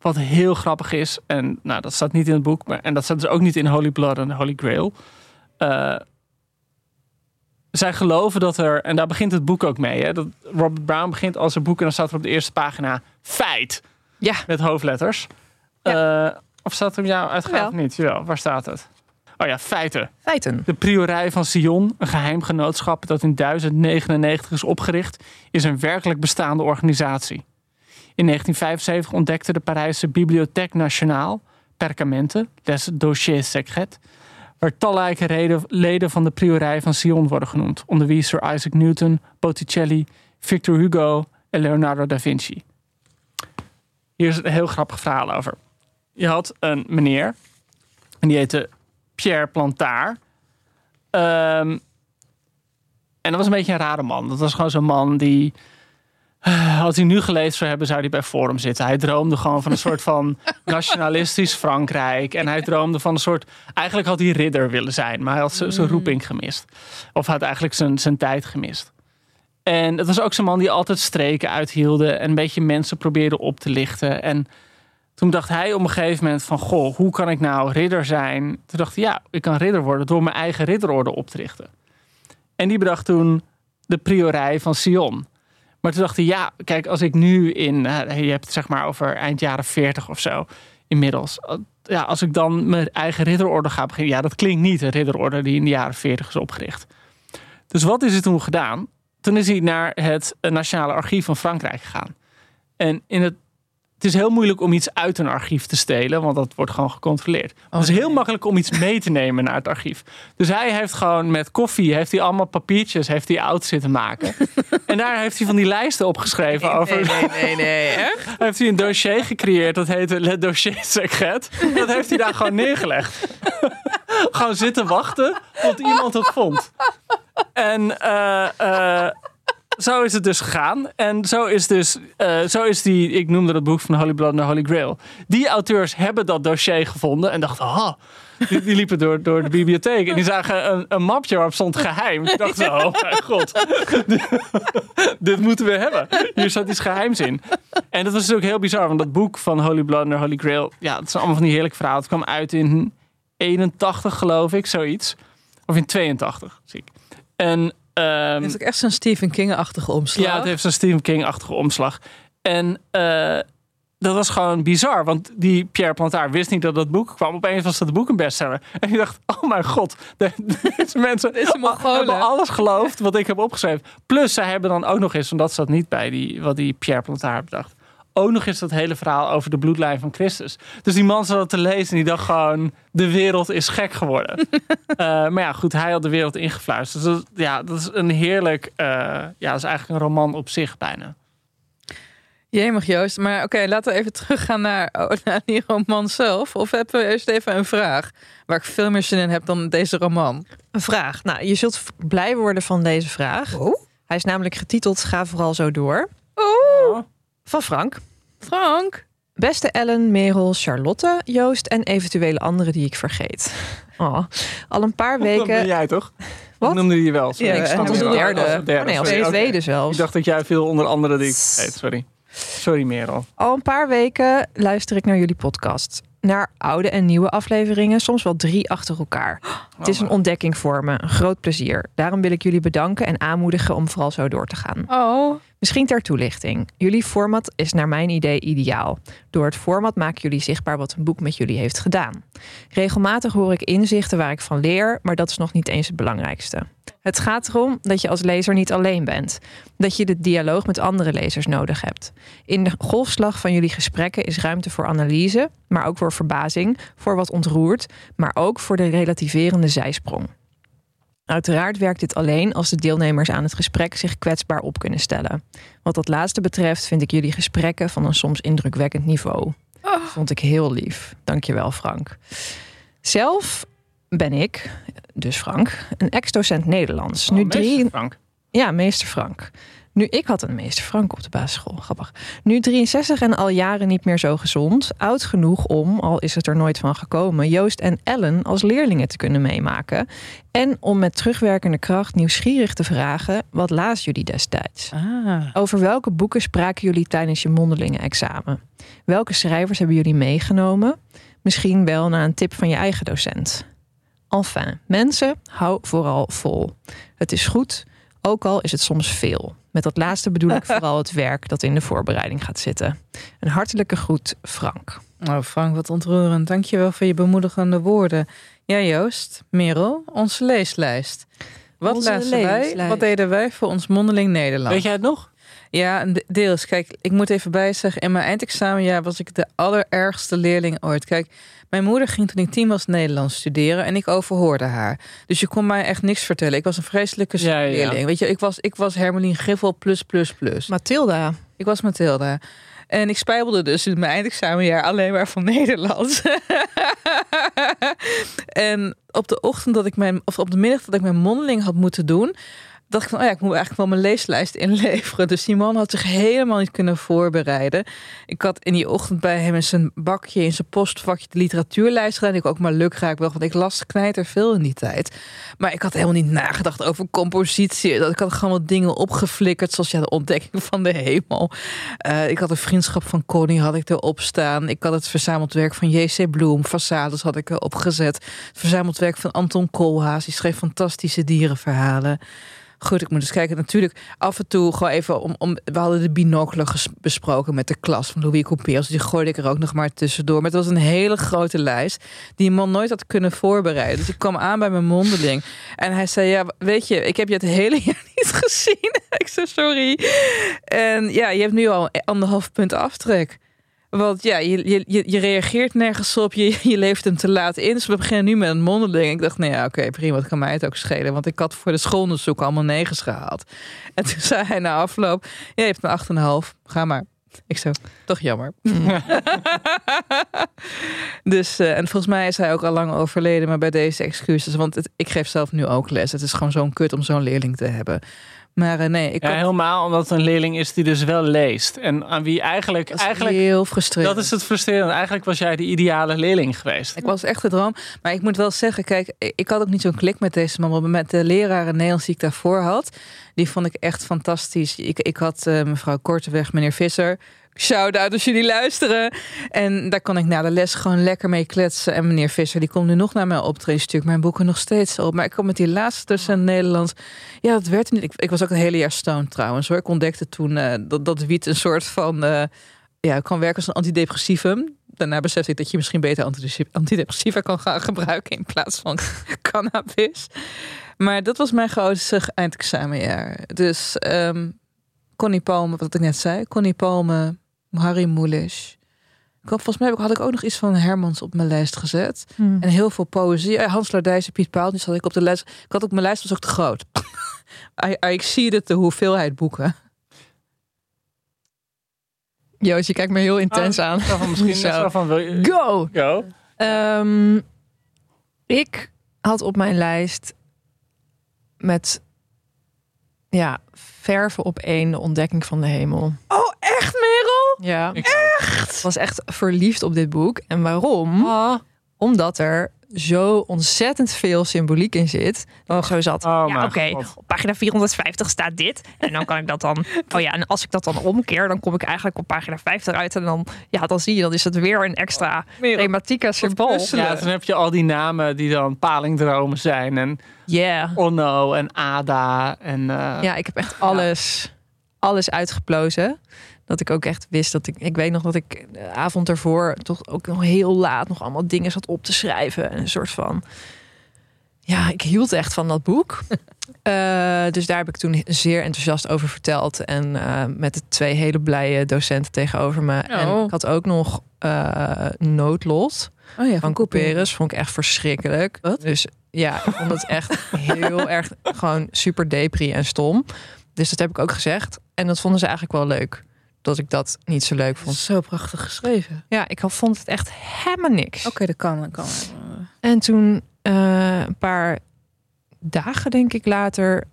E: wat heel grappig is, en nou, dat staat niet in het boek, maar, en dat staat dus ook niet in Holy Blood en Holy Grail. Zij geloven dat er, en daar begint het boek ook mee, hè, dat Robert Brown begint als een boek en dan staat er op de eerste pagina feit
F: Ja.
E: met hoofdletters. Eh, of staat er jou uitgegaan of niet? Jawel, waar staat het? Oh ja, feiten.
G: Feiten.
E: De priorij van Sion, een geheim genootschap dat in 1099 is opgericht, is een werkelijk bestaande organisatie. In 1975 ontdekte de Parijse Bibliothèque Nationale perkamenten, les dossiers secrets, waar talrijke reden- leden van de priorij van Sion worden genoemd, onder wie Sir Isaac Newton, Botticelli, Victor Hugo en Leonardo da Vinci. Hier is een heel grappig verhaal over. Je had een meneer, en die heette Pierre Plantard. Ehm, en dat was een beetje een rare man. Dat was gewoon zo'n man die. Als hij nu gelezen zou hebben, zou hij bij Forum zitten. Hij droomde gewoon van een soort van nationalistisch Frankrijk. En hij droomde van een soort. Eigenlijk had hij ridder willen zijn, maar hij had zijn roeping gemist. Of had eigenlijk zijn, zijn tijd gemist. En het was ook zo'n man die altijd streken uithielde. En een beetje mensen probeerde op te lichten. En toen dacht hij op een gegeven moment van... Goh, hoe kan ik nou ridder zijn? Toen dacht hij, ja, ik kan ridder worden door mijn eigen ridderorde op te richten. En die bedacht toen de priorij van Sion. Maar toen dacht hij, ja, kijk, als ik nu in... eh, je hebt het zeg maar over eind jaren 40 of zo inmiddels. Ja, als ik dan mijn eigen ridderorde ga beginnen... Ja, dat klinkt niet een ridderorde die in de jaren 40 is opgericht. Dus wat is er toen gedaan? Toen is hij naar het eh, Nationale Archief van Frankrijk gegaan. En in het, het is heel moeilijk om iets uit een archief te stelen, want dat wordt gewoon gecontroleerd. Maar het is heel makkelijk om iets mee te nemen naar het archief. Dus hij heeft gewoon met koffie, heeft hij allemaal papiertjes, heeft hij oud zitten maken. en daar heeft hij van die lijsten opgeschreven over.
F: Nee, nee, nee, echt?
E: heeft hij een dossier gecreëerd, dat heette Le Dossier Secret. Dat heeft hij daar gewoon neergelegd. gewoon zitten wachten tot iemand het vond. En eh, eh, zo is het dus gegaan. En zo is dus, eh, zo is die, ik noemde dat boek van Holy Blood de Holy Grail. Die auteurs hebben dat dossier gevonden en dachten, ah, die, liepen door, door de bibliotheek en die zagen een, een mapje waarop stond geheim. Dachten ze, oh mijn god, dit moeten we hebben. Hier zat iets geheims in. En dat was natuurlijk heel bizar, want dat boek van Holy Blood de Holy Grail, ja, het zijn allemaal van die heerlijke verhalen. Het kwam uit in 81, geloof ik, zoiets. Of in 82, zie ik. En
F: Het is ook echt zo'n Stephen King-achtige omslag.
E: ja, het heeft zo'n Stephen King-achtige omslag. En eh, dat was gewoon bizar, want die Pierre Plantard wist niet dat dat boek kwam. Opeens was dat boek een bestseller. En je dacht, oh mijn god, de- deze mensen
F: Mongolen.
E: hebben alles geloofd wat ik heb opgeschreven. Plus, zij hebben dan ook nog eens, want dat zat niet bij die, wat die Pierre Plantard had bedacht. Ook nog eens dat hele verhaal over de bloedlijn van Christus. Dus die man zat dat te lezen en die dacht gewoon, de wereld is gek geworden. Eh, maar ja, goed, hij had de wereld ingefluisterd. Dus dat, ja, dat is een heerlijk, eh, ja, dat is eigenlijk een roman op zich bijna.
F: Jemig Joost, maar oké, laten we even teruggaan naar, oh, naar die roman zelf. Of hebben we eerst even een vraag waar ik veel meer zin in heb dan deze roman?
G: Een vraag. Nou, je zult blij worden van deze vraag.
F: Oh?
G: Hij is namelijk getiteld Ga vooral zo door.
F: Oh,
G: Van Frank.
F: Frank.
G: Beste Ellen, Merel, Charlotte, Joost en eventuele anderen die ik vergeet. Oh, al een paar
E: Dat ben
G: weken.
E: jij toch?
G: Wat?
E: Noemde je wel. Sorry.
F: Ja,
E: Ik snap
F: als
E: wel.
G: derde.
E: Als derde,
G: Oh, nee, als
E: sorry.
G: tweede zelfs.
E: Ik dacht dat jij veel onder andere die ik vergeet. Sorry. Sorry Merel.
G: Al een paar weken luister ik naar jullie podcast. Naar oude en nieuwe afleveringen, soms wel drie achter elkaar. Het is een ontdekking voor me, een groot plezier. Daarom wil ik jullie bedanken en aanmoedigen om vooral zo door te gaan.
F: Oh,
G: Misschien ter toelichting. Jullie format is naar mijn idee ideaal. Door het format maken jullie zichtbaar wat een boek met jullie heeft gedaan. Regelmatig hoor ik inzichten waar ik van leer, maar dat is nog niet eens het belangrijkste. Het gaat erom dat je als lezer niet alleen bent. Dat je de dialoog met andere lezers nodig hebt. In de golfslag van jullie gesprekken is ruimte voor analyse, maar ook voor verbazing, voor wat ontroert, maar ook voor de relativerende zijsprong. Uiteraard werkt dit alleen als de deelnemers aan het gesprek zich kwetsbaar op kunnen stellen. Wat dat laatste betreft vind ik jullie gesprekken van een soms indrukwekkend niveau. Dat vond ik heel lief. Dankjewel, Frank. Zelf ben ik, dus Frank, een ex-docent Nederlands. nu
E: Oh,
G: drie,
E: Frank.
G: ja, meester Frank. Nu, ik had een meester Frank op de basisschool. Grappig. Nu 63 en al jaren niet meer zo gezond. Oud genoeg om, al is het er nooit van gekomen, Joost en Ellen als leerlingen te kunnen meemaken. En om met terugwerkende kracht nieuwsgierig te vragen: wat lazen jullie destijds?
F: ah.
G: Over welke boeken spraken jullie tijdens je mondelingen examen? Welke schrijvers hebben jullie meegenomen? Misschien wel naar een tip van je eigen docent. Enfin, mensen, hou vooral vol. Het is goed, ook al is het soms veel. Met dat laatste bedoel ik vooral het werk dat in de voorbereiding gaat zitten. Een hartelijke groet, Frank.
F: Oh, Frank, wat ontroerend. Dankjewel voor je bemoedigende woorden. Ja, Joost, Merel, onze leeslijst. Wat
G: Onze
F: wij?
G: leeslijst.
F: Wat deden wij voor ons mondeling Nederland?
E: Weet jij het nog?
F: Ja, deels. Kijk, ik moet even bijzeggen. In mijn eindexamenjaar was ik de allerergste leerling ooit. Kijk, mijn moeder ging toen ik tien was Nederlands studeren en ik overhoorde haar. Dus je kon mij echt niks vertellen. Ik was een vreselijke
E: Ja, ja, ja.
F: leerling. Weet je, ik was, ik was Hermelien Griffel plus plus plus.
G: Mathilda.
F: Ik was Mathilda. En ik spijbelde dus in mijn eindexamenjaar alleen maar van Nederlands. en op de ochtend dat ik mijn, of op de middag dat ik mijn mondeling had moeten doen, dacht ik van, oh ja, ik moet eigenlijk wel mijn leeslijst inleveren. Dus die man had zich helemaal niet kunnen voorbereiden. Ik had in die ochtend bij hem in zijn bakje, in zijn postvakje, de literatuurlijst gedaan. Ik ook maar lukraak wel, want ik las knijter veel in die tijd. Maar ik had helemaal niet nagedacht over compositie. Dat ik had gewoon wat dingen opgeflikkerd, zoals ja, de ontdekking van de hemel. Eh, ik had een vriendschap van Connie had ik erop staan. Ik had het verzameld werk van J.C. Bloem, Façades had ik erop gezet. Het verzameld werk van Anton Koolhaas, die schreef fantastische dierenverhalen. Goed, ik moet eens kijken. Natuurlijk, af en toe gewoon even om. om we hadden de binocle besproken met de klas van Louis Couperus. Dus die gooide ik er ook nog maar tussendoor. Maar het was een hele grote lijst die een man nooit had kunnen voorbereiden. Dus ik kwam aan bij mijn mondeling. En hij zei: Ja, weet je, ik heb je het hele jaar niet gezien. ik zei: Sorry. En ja, je hebt nu al anderhalf punt aftrek. Want ja, je, je, je, reageert nergens op, je, je leeft hem te laat in. Dus we beginnen nu met een mondeling. Ik dacht, nou ja, oké, prima, het kan mij het ook schelen. Want ik had voor de schoolonderzoek allemaal negens gehaald. En toen zei hij na afloop, je hebt een 8,5, ga maar. Ik zo, toch jammer. dus, eh, en volgens mij is hij ook al lang overleden, maar bij deze excuses. Want ik geef zelf nu ook les. Het is gewoon zo'n kut om zo'n leerling te hebben. Maar eh, nee, ik
E: Ja, helemaal omdat het een leerling is die dus wel leest. En aan wie eigenlijk...
F: dat is
E: eigenlijk
F: heel frustrerend.
E: dat is het frustrerende. Eigenlijk was jij de ideale leerling geweest.
F: Ik was echt de droom. Maar ik moet wel zeggen, kijk, ik had ook niet zo'n klik met deze man. Maar met de leraren Nederlands die ik daarvoor had, die vond ik echt fantastisch. Ik, ik had eh, mevrouw Korteweg, meneer Visser. Shout-out als jullie luisteren. En daar kon ik na de les gewoon lekker mee kletsen. En meneer Visser, die komt nu nog naar mij optreden. Stuur mijn boeken nog steeds op. Maar ik kom met die laatste tussen Nederlands. Ja, dat werd niet. Ik, ik was ook een hele jaar stoned trouwens hoor. Ik ontdekte toen eh, dat, dat wiet een soort van... eh, ja, kan werken als een antidepressivum. Daarna besefte ik dat je misschien beter antidepressi- antidepressiva kan gaan gebruiken in plaats van cannabis. Maar dat was mijn grootste eindexamenjaar. Dus ehm Connie Palme, wat ik net zei, Connie Palme, Harry Mulisch. Ik had, volgens mij heb ik- had ik ook nog iets van Hermans op mijn lijst gezet. En heel veel poëzie. Hans Lardijs Piet Paal, die zat ik op de lijst. Ik had ook, mijn lijst was ook te groot. I, I exceeded de hoeveelheid boeken.
G: Joost, je kijkt me heel intens
E: Ah,
G: aan.
E: Van, misschien
G: Zo.
E: van, wil je...
G: Go!
E: Go.
G: Ehm, ik had op mijn lijst met ja, verven op één de ontdekking van de hemel.
F: Oh, echt, Merel?
G: Ja,
E: Ik
G: ik was echt verliefd op dit boek. En waarom? Omdat er zo ontzettend veel symboliek in zit. Dat ik zo zat.
E: Oh,
H: Ja, oké. Op pagina 450 staat dit. En dan kan ik dat dan. Oh ja, en als ik dat dan omkeer, dan kom ik eigenlijk op pagina 50 uit. En dan, ja, dan zie je, dan is het weer een extra
F: Merel,
H: thematica symbool.
E: Ja, dan heb je al die namen die dan palingdromen zijn. En
H: Yeah.
E: Onno en Ada. En, eh,
G: Ja, ik heb echt alles, alles uitgeplozen. Dat ik ook echt wist dat ik. Ik weet nog dat ik de avond ervoor toch ook nog heel laat nog allemaal dingen zat op te schrijven. En een soort van. Ja, ik hield echt van dat boek. Eh, dus daar heb ik toen zeer enthousiast over verteld. En eh, met de twee hele blije docenten tegenover me. En
F: Oh.
G: ik had ook nog eh, Noodlot
F: Oh ja,
G: van Couperus. Vond ik echt verschrikkelijk.
F: Wat?
G: Dus ja, ik vond het echt heel erg gewoon super depri en stom. Dus dat heb ik ook gezegd. En dat vonden ze eigenlijk wel leuk. Dat ik dat niet zo leuk vond.
F: Zo prachtig geschreven.
G: Ja, ik vond het echt helemaal niks.
F: Oké, dat kan. Dat kan.
G: En toen eh, een paar dagen, denk ik, later.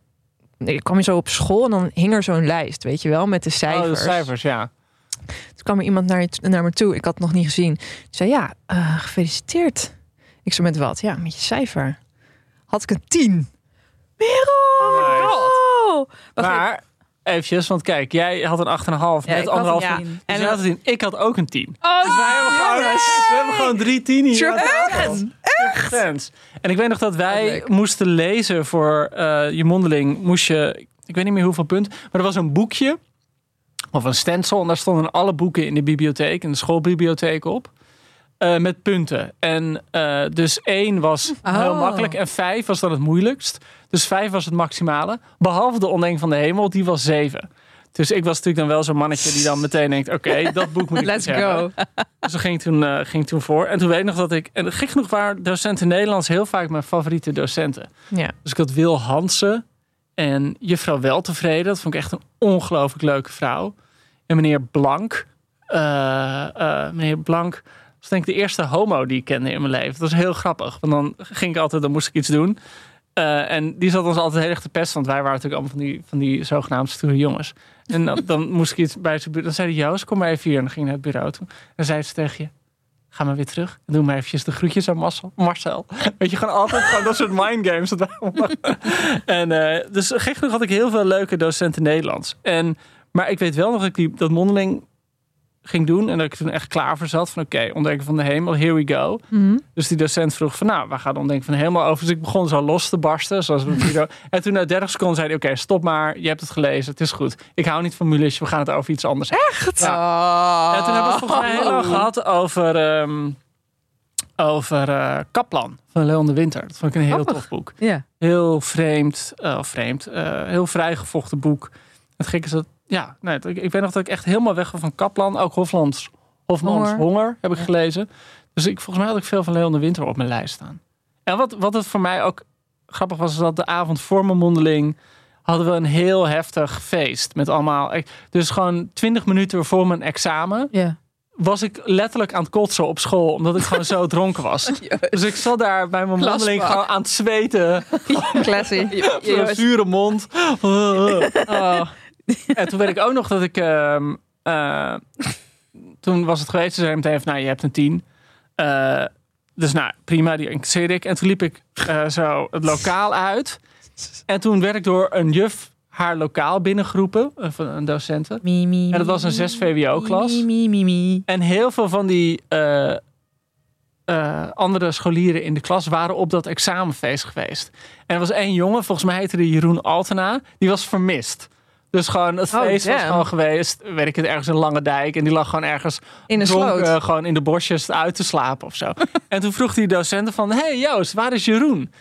G: nee, Ik kwam je zo op school en dan hing er zo'n lijst, weet je wel, met de cijfers.
E: Oh, de cijfers, ja.
G: Toen kwam er iemand naar, je, naar me toe. Ik had het nog niet gezien. Die zei, ja, eh, gefeliciteerd. Ik zei, met wat? Ja, met je cijfer. Had ik een tien.
E: Nice.
F: Oh, wacht even.
E: Maar, eventjes, want kijk, jij had een 8,5
F: Ja,
E: met
F: had
E: anderhalf. Ja. Dus
G: En-
E: had 10. Ik had ook een 10.
F: Oh,
E: Dus wij hebben gewoon, we hebben gewoon drie tien hier.
G: Echt?
E: Echt? En ik weet nog dat wij moesten lezen voor eh, je mondeling. Moest je, ik weet niet meer hoeveel punten, maar er was een boekje of een stencil en daar stonden alle boeken in de bibliotheek, in de schoolbibliotheek op. eh, met punten. En eh, dus één was heel
F: Oh.
E: makkelijk en vijf was dan het moeilijkst. Dus vijf was het maximale. Behalve de ontdekking van de hemel, die was zeven. Dus ik was natuurlijk dan wel zo'n mannetje die dan meteen denkt: oké, dat boek moet ik
G: Let's
E: dus hebben.
G: go.
E: Dus dat ging toen, eh, ging toen voor. En toen weet ik nog dat ik. En gek genoeg waren docenten Nederlands heel vaak mijn favoriete docenten.
G: Ja.
E: Dus ik had Wil Hansen en juffrouw Weltevreden. Dat vond ik echt een ongelooflijk leuke vrouw. En meneer Blank. meneer Blank was denk ik de eerste homo die ik kende in mijn leven. Dat was heel grappig. Want dan ging ik altijd, dan moest ik iets doen. Eh, en die zat ons altijd heel erg te pesten. Want wij waren natuurlijk allemaal van die, van die zogenaamd stoere jongens. En dan, dan moest ik iets bij zijn bureau. Dan zei hij, Joost, kom maar even hier. En dan ging ik naar het bureau toe. En zei ze tegen je, ga maar weer terug. En doe maar eventjes de groetjes aan Marcel. Marcel. Weet je, gewoon altijd gewoon dat soort mindgames. en eh, dus gek genoeg had ik heel veel leuke docenten Nederlands. En, maar ik weet wel nog dat ik die, dat mondeling ging doen. En dat ik toen echt klaar voor zat. Van oké, ontdekken van de hemel, here we go.
G: Mhm.
E: Dus die docent vroeg van nou, waar gaat ontdekken van de hemel over? Dus ik begon zo los te barsten. Zoals we en toen na 30 seconden zei hij, oké, stop maar. Je hebt het gelezen, het is goed. Ik hou niet van Mulisch, we gaan het over iets anders.
G: Echt?
E: Ja. En toen hebben we het volgens mij heel lang gehad over, ehm, over eh, Kaplan van Leon de Winter. Dat vond ik een heel tof boek.
F: Ja.
E: Heel vreemd, of vreemd, eh, heel vrijgevochten boek. Het gekke is dat, ja, nee, ik, ik weet nog dat ik echt helemaal weg was van Kaplan. Ook Hoflands, Hofmans
F: Honger.
E: Honger, heb ik gelezen. Dus ik, volgens mij had ik veel van Leon de Winter op mijn lijst staan. En wat, wat het voor mij ook grappig was, is dat de avond voor mijn mondeling hadden we een heel heftig feest. Met allemaal, dus gewoon twintig minuten voor mijn examen
F: Ja.
E: was ik letterlijk aan het kotsen op school. Omdat ik gewoon zo dronken was. Dus ik zat daar bij mijn mondeling gewoon aan het zweten.
G: Classy.
E: Zo'n zure mond. Oh. En toen weet ik ook nog dat ik... ehm, eh, toen was het geweest. Ze zei meteen van, nou, je hebt een tien. Eh, dus nou, prima, die incasseerde ik. En toen liep ik eh, zo het lokaal uit. En toen werd ik door een juf haar lokaal binnengeroepen. Van een docenten. En dat was een 6 VWO-klas. En heel veel van die andere scholieren in de klas waren op dat examenfeest geweest. En er was één jongen, volgens mij heette die Jeroen Altena, die was vermist. Dus gewoon het
G: Oh,
E: feest was gewoon geweest, weet ik het, ergens in Lange Dijk. En die lag gewoon ergens
G: In een
E: dronken,
G: sloot.
E: gewoon in de bosjes uit te slapen of zo. en toen vroeg die docenten van, hey Joost, waar is Jeroen?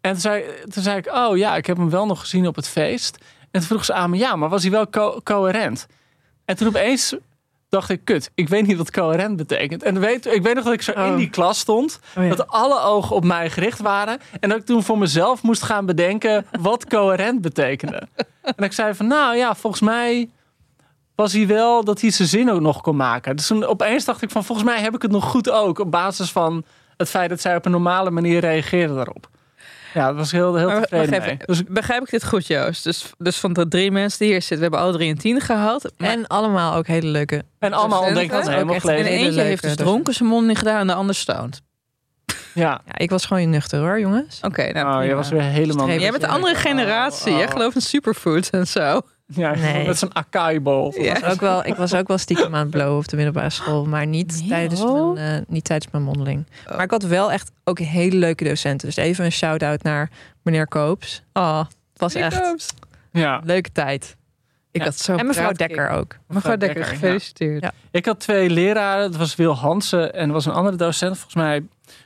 E: En toen zei, toen zei ik, oh ja, ik heb hem wel nog gezien op het feest. En toen vroeg ze aan me, ja, maar was hij wel co- coherent? En toen opeens dacht ik, kut, ik weet niet wat coherent betekent. En weet, ik weet nog dat ik zo in
G: Oh.
E: die klas stond,
G: Oh ja.
E: dat alle ogen op mij gericht waren. En dat ik toen voor mezelf moest gaan bedenken wat coherent betekende. En ik zei van, nou ja, volgens mij was hij wel dat hij zijn zin ook nog kon maken. Dus toen opeens dacht ik van, volgens mij heb ik het nog goed ook. Op basis van het feit dat zij op een normale manier reageerde daarop. Ja, dat was heel, heel
F: Maar
E: tevreden
F: even,
E: Dus
F: begrijp ik dit goed, Joost? Dus, dus van de drie mensen die hier zitten, we hebben alle drie een tien gehaald. Maar-
G: En allemaal ook hele leuke.
E: En allemaal ontdekt dat helemaal
G: echt
F: en
G: hele
F: eentje
G: leuke
F: heeft dus dronken zijn mond niet gedaan en de ander stoned.
E: Ja.
G: Ja, ik was gewoon nuchter hoor, jongens.
F: Oké, nou
E: Oh, je
F: prima.
E: was weer helemaal...
F: Jij bent de andere generatie. Jij gelooft in superfoods en zo.
E: Ja,
G: Nee.
E: met zo'n acai-bol.
F: Ja.
G: Ik was ook wel, ik was ook wel stiekem aan het blowen op de middelbare school, maar niet,
F: Nee,
G: tijdens,
F: oh.
G: mijn, eh, niet tijdens mijn mondeling.
F: Oh.
G: Maar ik had wel echt ook hele leuke docenten. Dus even een shout-out naar meneer Koops. Oh, het was echt
E: Ja.
G: leuke tijd.
F: Ik
E: Ja.
F: had zo
G: En mevrouw. Dekker ook.
F: Mevrouw Dekker, gefeliciteerd.
G: Ja.
E: Ik had twee leraren. Dat was Wil Hansen en er was een andere docent. Volgens mij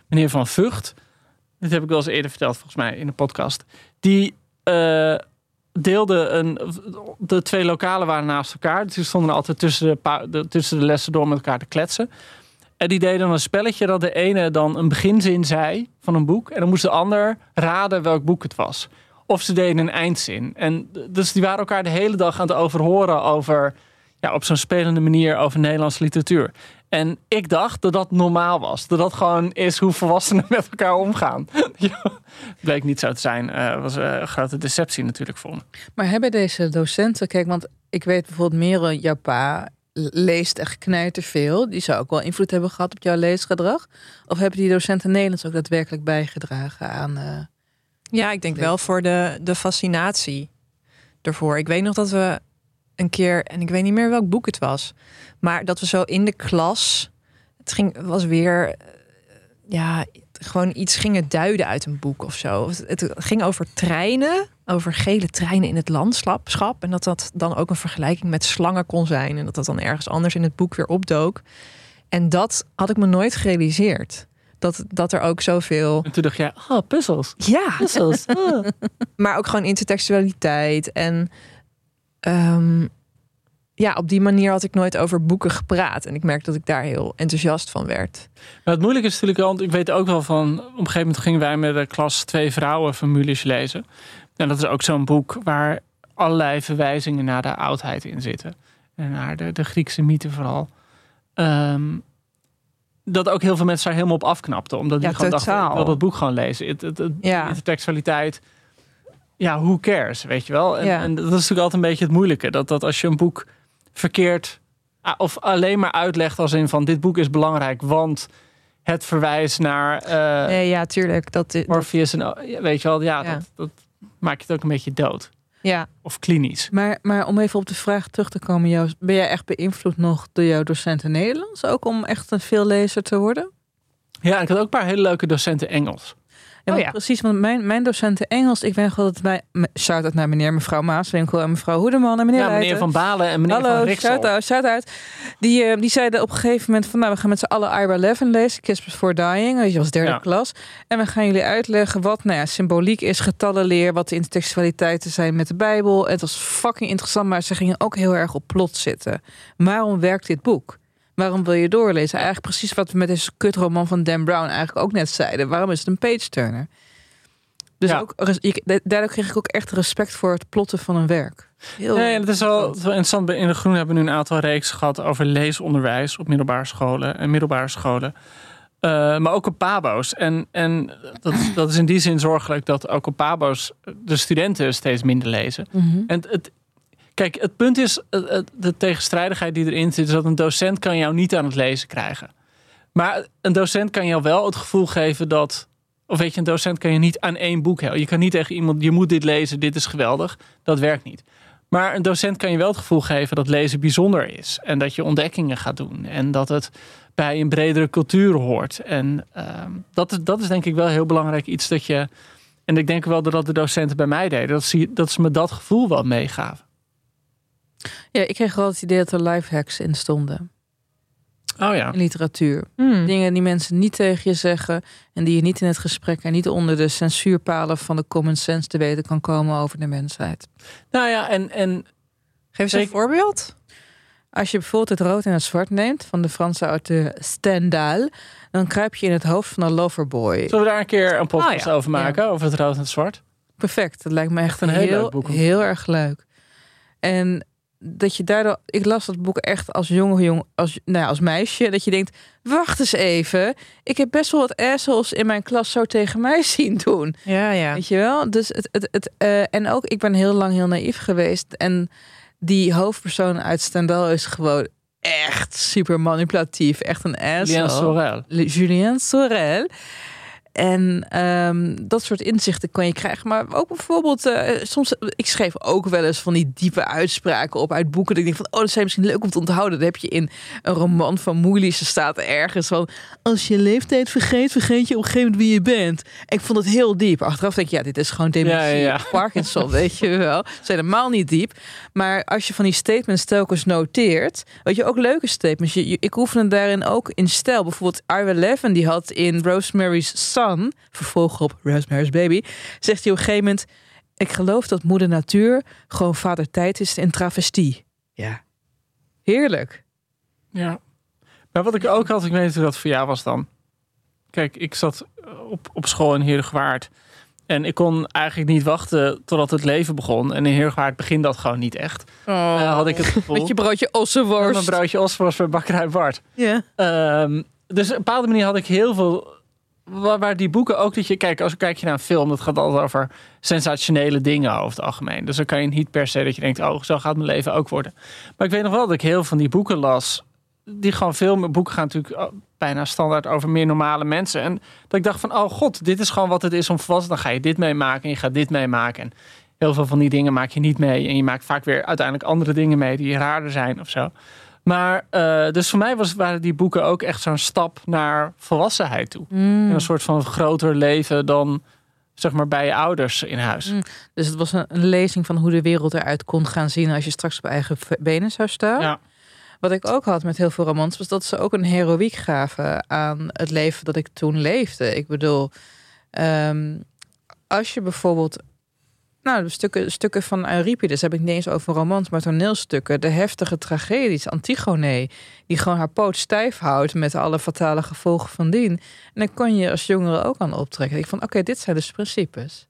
E: meneer Van Vught. Dit heb ik wel eens eerder verteld, volgens mij, in de podcast. Die eh deelde een... De twee lokalen waren naast elkaar. Dus die stonden altijd tussen de, tussen de lessen door met elkaar te kletsen. En die deden een spelletje dat de ene dan een beginzin zei van een boek. En dan moest de ander raden welk boek het was. Of ze deden een eindzin. En dus die waren elkaar de hele dag aan het overhoren over... Ja, op zo'n spelende manier over Nederlandse literatuur. En ik dacht dat dat normaal was. Dat dat gewoon is hoe volwassenen met elkaar omgaan. Ja, Bleek niet zo te zijn. Eh was eh, een grote deceptie natuurlijk voor me.
F: Maar hebben deze docenten, kijk, want ik weet bijvoorbeeld Merel, jouw pa leest echt knijter veel. Die zou ook wel invloed hebben gehad op jouw leesgedrag. Of hebben die docenten Nederlands ook daadwerkelijk bijgedragen aan... eh,
G: Ja, ik denk wel voor de, de fascinatie ervoor. Ik weet nog dat we een keer, en ik weet niet meer welk boek het was, maar dat we zo in de klas, het ging, was weer, eh, ja, gewoon iets gingen duiden uit een boek of zo. Het, ging over treinen, over gele treinen in het landschap. En dat dat dan ook een vergelijking met slangen kon zijn. En dat dat dan ergens anders in het boek weer opdook. En dat had ik me nooit gerealiseerd. Dat, dat er ook zoveel
E: En toen dacht jij, oh, puzzels.
G: ja,
E: Puzzels. ah.
G: maar ook gewoon intertextualiteit. En ehm, ja, op die manier had ik nooit over boeken gepraat. En ik merk dat ik daar heel enthousiast van werd.
E: Maar het moeilijke is natuurlijk, want ik weet ook wel van... op een gegeven moment gingen wij met de klas twee vrouwen formules lezen. En dat is ook zo'n boek waar allerlei verwijzingen naar de oudheid in zitten. En naar de, de Griekse mythe vooral. Ehm, dat ook heel veel mensen daar helemaal op afknapten. Omdat die gewoon dachten,
G: totaal.
E: dat boek gewoon lezen. Het, het, het-
G: Ja.
E: intertextualiteit, ja, who cares, weet je wel? En,
G: Ja.
E: en dat is natuurlijk altijd een beetje het moeilijke. Dat, dat als je een boek verkeerd... ah, of alleen maar uitlegt als in van... dit boek is belangrijk, want het verwijst naar... eh,
G: Nee, ja, tuurlijk. Dat, dat,
E: Orpheus en weet je wel, ja,
G: Ja.
E: Dat, dat maakt het ook een beetje dood.
G: ja.
E: Of klinisch.
F: Maar, maar om even op de vraag terug te komen, Joost. Ben jij echt beïnvloed nog door jouw docenten Nederlands? Ook om echt een veellezer te worden?
E: Ja, ik had ook een paar hele leuke docenten Engels.
F: Ja,
G: Oh
F: want
G: ja.
F: precies. Want mijn, mijn docenten Engels, ik ben gewoon dat bij... Shout-out naar meneer en mevrouw Maaswinkel en mevrouw Hoedeman en meneer
E: Ja, meneer
F: Leijten.
E: Van Balen en meneer Van
F: Hallo,
E: Riksel.
F: shout-out, shout-out. Die, eh, die zeiden op een gegeven moment van... nou, we gaan met z'n allen Ira Levin lezen, Kiss Before Dying. Weet je, was derde
E: Ja.
F: klas. En we gaan jullie uitleggen wat nou ja, symboliek is, getallenleer... wat de intertextualiteiten zijn met de Bijbel. Het was fucking interessant, maar ze gingen ook heel erg op plot zitten. Waarom werkt dit boek? Waarom wil je doorlezen? Eigenlijk precies wat we met deze kutroman van Dan Brown eigenlijk ook net zeiden. Waarom is het een page-turner? Dus
E: Ja.
F: ook, daardoor kreeg ik ook echt respect voor het plotten van een werk. Heel
E: Nee, en het is wel, het is wel interessant. In de Groen hebben we nu een aantal reeks gehad over leesonderwijs op middelbare scholen en middelbare scholen. Eh, maar ook op pabo's. En, en dat, dat is in die zin zorgelijk dat ook op pabo's de studenten steeds minder lezen.
F: Mhm.
E: En het- kijk, het punt is, het- het- de tegenstrijdigheid die erin zit, is dat een docent kan jou niet aan het lezen krijgen. Maar een docent kan jou wel het gevoel geven dat, of weet je, een docent kan je niet aan één boek helpen. Je kan niet tegen iemand, je moet dit lezen, dit is geweldig. Dat werkt niet. Maar een docent kan je wel het gevoel geven dat lezen bijzonder is. En dat je ontdekkingen gaat doen. En dat het bij een bredere cultuur hoort. En ehm, dat, is, dat is denk ik wel heel belangrijk iets dat je... En ik denk wel dat de docenten bij mij deden. Dat ze, dat ze me dat gevoel wel meegaven.
F: Ja, ik kreeg wel het idee dat er lifehacks in stonden.
E: Oh ja.
F: In literatuur.
G: Hmm.
F: Dingen die mensen niet tegen je zeggen. En die je niet in het gesprek en niet onder de censuurpalen van de common sense te weten kan komen over de mensheid.
E: Nou ja, en, en
G: Geef eens een voorbeeld.
F: Als je bijvoorbeeld het rood en het zwart neemt van de Franse auteur Stendhal, dan kruip je in het hoofd van een loverboy.
E: zullen we daar een keer een podcast
G: Oh ja.
E: over maken? Over het rood en het zwart?
F: Perfect. Dat lijkt me echt
E: een
F: een
E: heel
F: heel,
E: leuk boek.
F: heel erg leuk. En dat je daardoor, ik las dat boek echt als jonge jong, als, nou ja, als meisje, dat je denkt, wacht eens even, ik heb best wel wat assholes in mijn klas zo tegen mij zien doen.
G: Ja, ja.
F: Weet je wel? Dus het, het, het, eh, en ook, ik ben heel lang heel naïef geweest. En die hoofdpersoon uit Stendhal is gewoon echt super manipulatief. Echt een asshole.
E: Julien Sorel.
F: Julien Sorel. En ehm, dat soort inzichten kan je krijgen. Maar ook bijvoorbeeld, eh, soms, ik schreef ook wel eens van die diepe uitspraken op uit boeken. Dat ik denk van, oh, dat zijn misschien leuk om te onthouden. Dat heb je in een roman van Moelis. Er staat ergens van, als je leeftijd vergeet, vergeet je op een gegeven moment wie je bent. En ik vond het heel diep. Achteraf denk ik, ja, dit is gewoon dementie.
E: Ja, ja, ja.
F: of Parkinson, weet je wel. Ze zijn helemaal niet diep. Maar als je van die statements telkens noteert, weet je, ook leuke statements. Je, je- ik oefen het daarin ook in stijl. Bijvoorbeeld Ira Levin, die had in Rosemary's Son, vervolg op Rosemary's Baby, zegt hij op een gegeven moment, ik geloof dat moeder natuur gewoon vader tijd is in travestie. Ja. Heerlijk.
E: Ja. Maar wat ik ook had, ik weet niet hoe dat voor jou was dan. Kijk, ik zat op, op school in Heergewaard. En ik kon eigenlijk niet wachten totdat het leven begon. En in Heergewaard begint dat gewoon niet echt. Eh, had ik het gevoel.
F: Met je broodje
E: Met
F: ossenworst.
E: mijn broodje osworst bij Bakkerij Bart.
F: Ja.
E: Ehm, dus op een bepaalde manier had ik heel veel... Waar, die boeken ook dat je... Kijk, als kijk je naar een film, dat gaat altijd over sensationele dingen over het algemeen. Dus dan kan je niet per se dat je denkt... oh, zo gaat mijn leven ook worden. Maar ik weet nog wel dat ik heel van die boeken las... die gewoon veel meer boeken gaan natuurlijk oh, bijna standaard over meer normale mensen. En dat ik dacht van, oh god, dit is gewoon wat het is om volwassen. Dan ga je dit meemaken en je gaat dit meemaken. En heel veel van die dingen maak je niet mee. En je maakt vaak weer uiteindelijk andere dingen mee die raarder zijn of zo. Maar eh, dus voor mij was, waren die boeken ook echt zo'n stap naar volwassenheid toe.
F: Mm.
E: En een soort van groter leven dan zeg maar bij je ouders in huis.
F: Mm. Dus het was een, een lezing van hoe de wereld eruit kon gaan zien als je straks op eigen benen zou staan.
E: Ja.
F: Wat ik ook had met heel veel romans, was dat ze ook een heroïek gaven aan het leven dat ik toen leefde. Ik bedoel, ehm, als je bijvoorbeeld Nou, stukken, stukken van Euripides heb ik niet eens over romans, maar toneelstukken. De heftige tragedies, Antigone, die gewoon haar poot stijf houdt met alle fatale gevolgen van dien. En dan kon je als jongere ook aan optrekken. Ik vond, oké, dit zijn dus principes.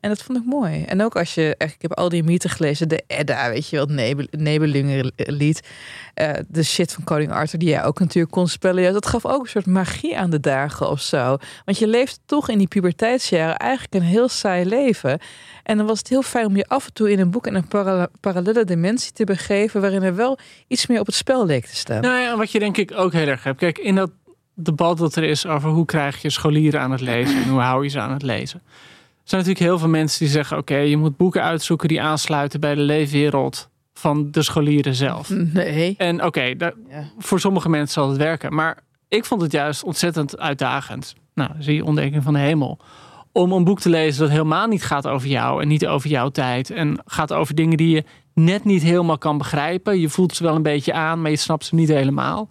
F: En dat vond ik mooi. En ook als je, ik heb al die mythen gelezen, de Edda, weet je wel, het Nebelungenlied, uh, de shit van koning Arthur, die jij ook natuurlijk kon spellen. Ja, dat gaf ook een soort magie aan de dagen of zo. Want je leeft toch in die puberteitsjaren eigenlijk een heel saai leven. En dan was het heel fijn om je af en toe in een boek in een para parallele dimensie te begeven, waarin er wel iets meer op het spel leek te staan.
E: Nou ja, wat je denk ik ook heel erg hebt. Kijk, in dat debat dat er is over hoe krijg je scholieren aan het lezen en hoe hou je ze aan het lezen zijn natuurlijk heel veel mensen die zeggen: oké, je moet boeken uitzoeken die aansluiten bij de leefwereld van de scholieren zelf.
F: Nee.
E: En oké, voor sommige mensen zal het werken. Maar ik vond het juist ontzettend uitdagend. Nou, zie je ontdekking van de hemel. Om een boek te lezen dat helemaal niet gaat over jou en niet over jouw tijd. En gaat over dingen die je net niet helemaal kan begrijpen. Je voelt ze wel een beetje aan, maar je snapt ze niet helemaal.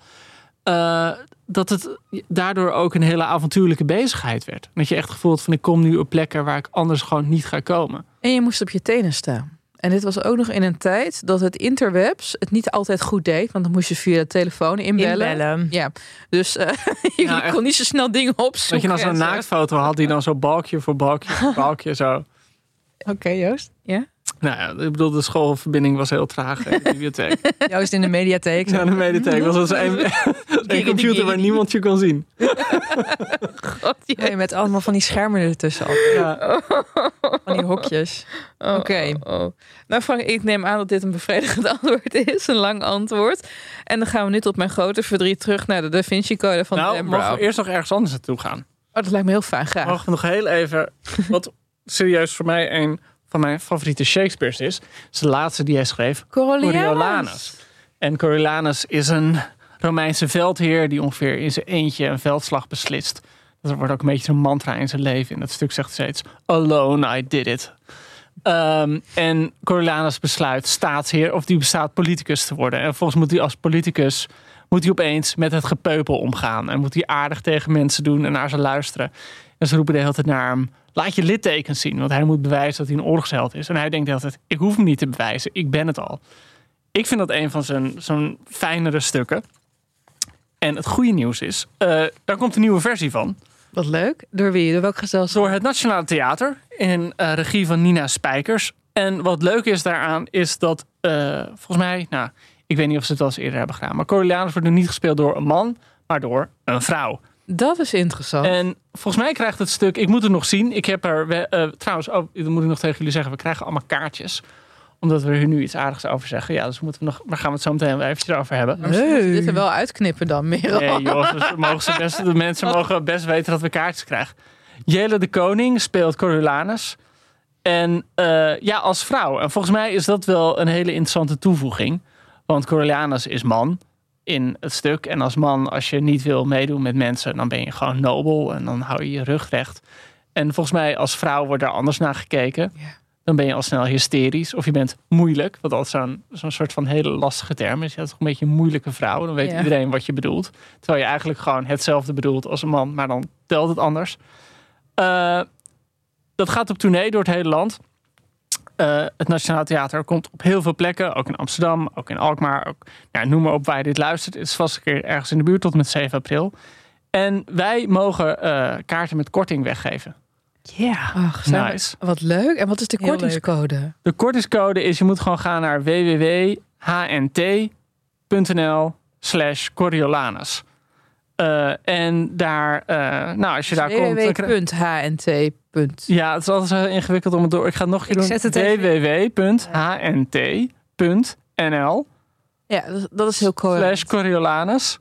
E: Uh, dat het daardoor ook een hele avontuurlijke bezigheid werd. Dat je echt gevoeld van ik kom nu op plekken waar ik anders gewoon niet ga komen.
F: En je moest op je tenen staan. En dit was ook nog in een tijd dat het interwebs het niet altijd goed deed. Want dan moest je via de telefoon inbellen.
H: inbellen.
F: Ja, dus uh, je kon niet zo snel dingen opzoeken.
E: Dat je dan zo'n naaktfoto had die dan zo balkje voor balkje voor balkje zo.
F: Oké, Joost. Ja?
E: Nou ja, ik bedoel, de schoolverbinding was heel traag in de bibliotheek.
H: Juist in de mediatheek.
E: Ja, de mediatheek was als een, een computer waar niemand je kon zien.
H: God, ja. met allemaal van die schermen ertussen. Ja. Van die hokjes.
F: Oh, Oké. Oh, oh. Nou Frank, ik neem aan dat dit een bevredigend antwoord is. Een lang antwoord. En dan gaan we nu tot mijn grote verdriet terug naar de Da Vinci Code van
E: nou,
F: Dan
E: mogen we eerst nog ergens anders naartoe gaan?
F: Oh, dat lijkt me heel fijn, graag.
E: We nog heel even... Wat serieus voor mij een van mijn favoriete Shakespeare's is. is de laatste die hij schreef.
F: Coriolanus.
E: En Coriolanus is een Romeinse veldheer die ongeveer in zijn eentje een veldslag beslist. Dat wordt ook een beetje een mantra in zijn leven. In dat stuk zegt steeds: Alone I did it. Um, en Coriolanus besluit staatsheer of die bestaat politicus te worden. En volgens moet hij als politicus moet hij opeens met het gepeupel omgaan. En moet hij aardig tegen mensen doen en naar ze luisteren. En ze roepen de hele tijd naar hem laat je littekens zien. Want hij moet bewijzen dat hij een oorlogsheld is. En hij denkt altijd, ik hoef hem niet te bewijzen. Ik ben het al. Ik vind dat een van zijn, zo'n fijnere stukken. En het goede nieuws is, uh, daar komt een nieuwe versie van.
F: Wat leuk. Door wie? Door welk gezelschap?
E: Door het Nationale Theater in uh, regie van Nina Spijkers. En wat leuk is daaraan is dat, uh, volgens mij, nou, ik weet niet of ze het al eens eerder hebben gedaan, maar Coriolanus wordt nu niet gespeeld door een man, maar door een vrouw.
F: Dat is interessant.
E: En volgens mij krijgt het stuk, ik moet het nog zien. Ik heb er, uh, trouwens, oh, dat moet ik nog tegen jullie zeggen, we krijgen allemaal kaartjes omdat we er nu iets aardigs over zeggen. Ja, dus moeten we nog, daar gaan we het zo meteen even erover hebben.
F: Nee. We dit er wel uitknippen dan, meer.
E: Nee, joh, dus mogen ze best, de mensen mogen best weten dat we kaartjes krijgen. Jelle de Koning speelt Coriolanus. En uh, ja, als vrouw. En volgens mij is dat wel een hele interessante toevoeging. Want Coriolanus is man in het stuk. En als man, als je niet wil meedoen met mensen, dan ben je gewoon nobel en dan hou je je rug recht. En volgens mij als vrouw wordt daar anders naar gekeken. Dan ben je al snel hysterisch of je bent moeilijk. Wat altijd zo'n zo'n soort van hele lastige term is. Je hebt toch een beetje een moeilijke vrouw. Dan weet iedereen wat je bedoelt. Terwijl je eigenlijk gewoon hetzelfde bedoelt als een man, maar dan telt het anders. Uh, dat gaat op tournee door het hele land. Uh, het Nationaal Theater komt op heel veel plekken, ook in Amsterdam, ook in Alkmaar. Ook, ja, noem maar op waar je dit luistert. Het is vast een keer ergens in de buurt tot met 7 april. En wij mogen uh, kaarten met korting weggeven.
F: Ja, yeah. nice. Wat leuk. En wat is de kortingscode?
E: De kortingscode is, je moet gewoon gaan naar www.hnt.nl slash Coriolanus. Uh, en daar, uh, nou, als je daar komt.
F: www.hnt.
E: Ja, het is altijd zo ingewikkeld om het door. Ik ga het nog een keer doen. www.hnt.nl.
F: Ja, dat is heel cool.
E: Slash Coriolanus.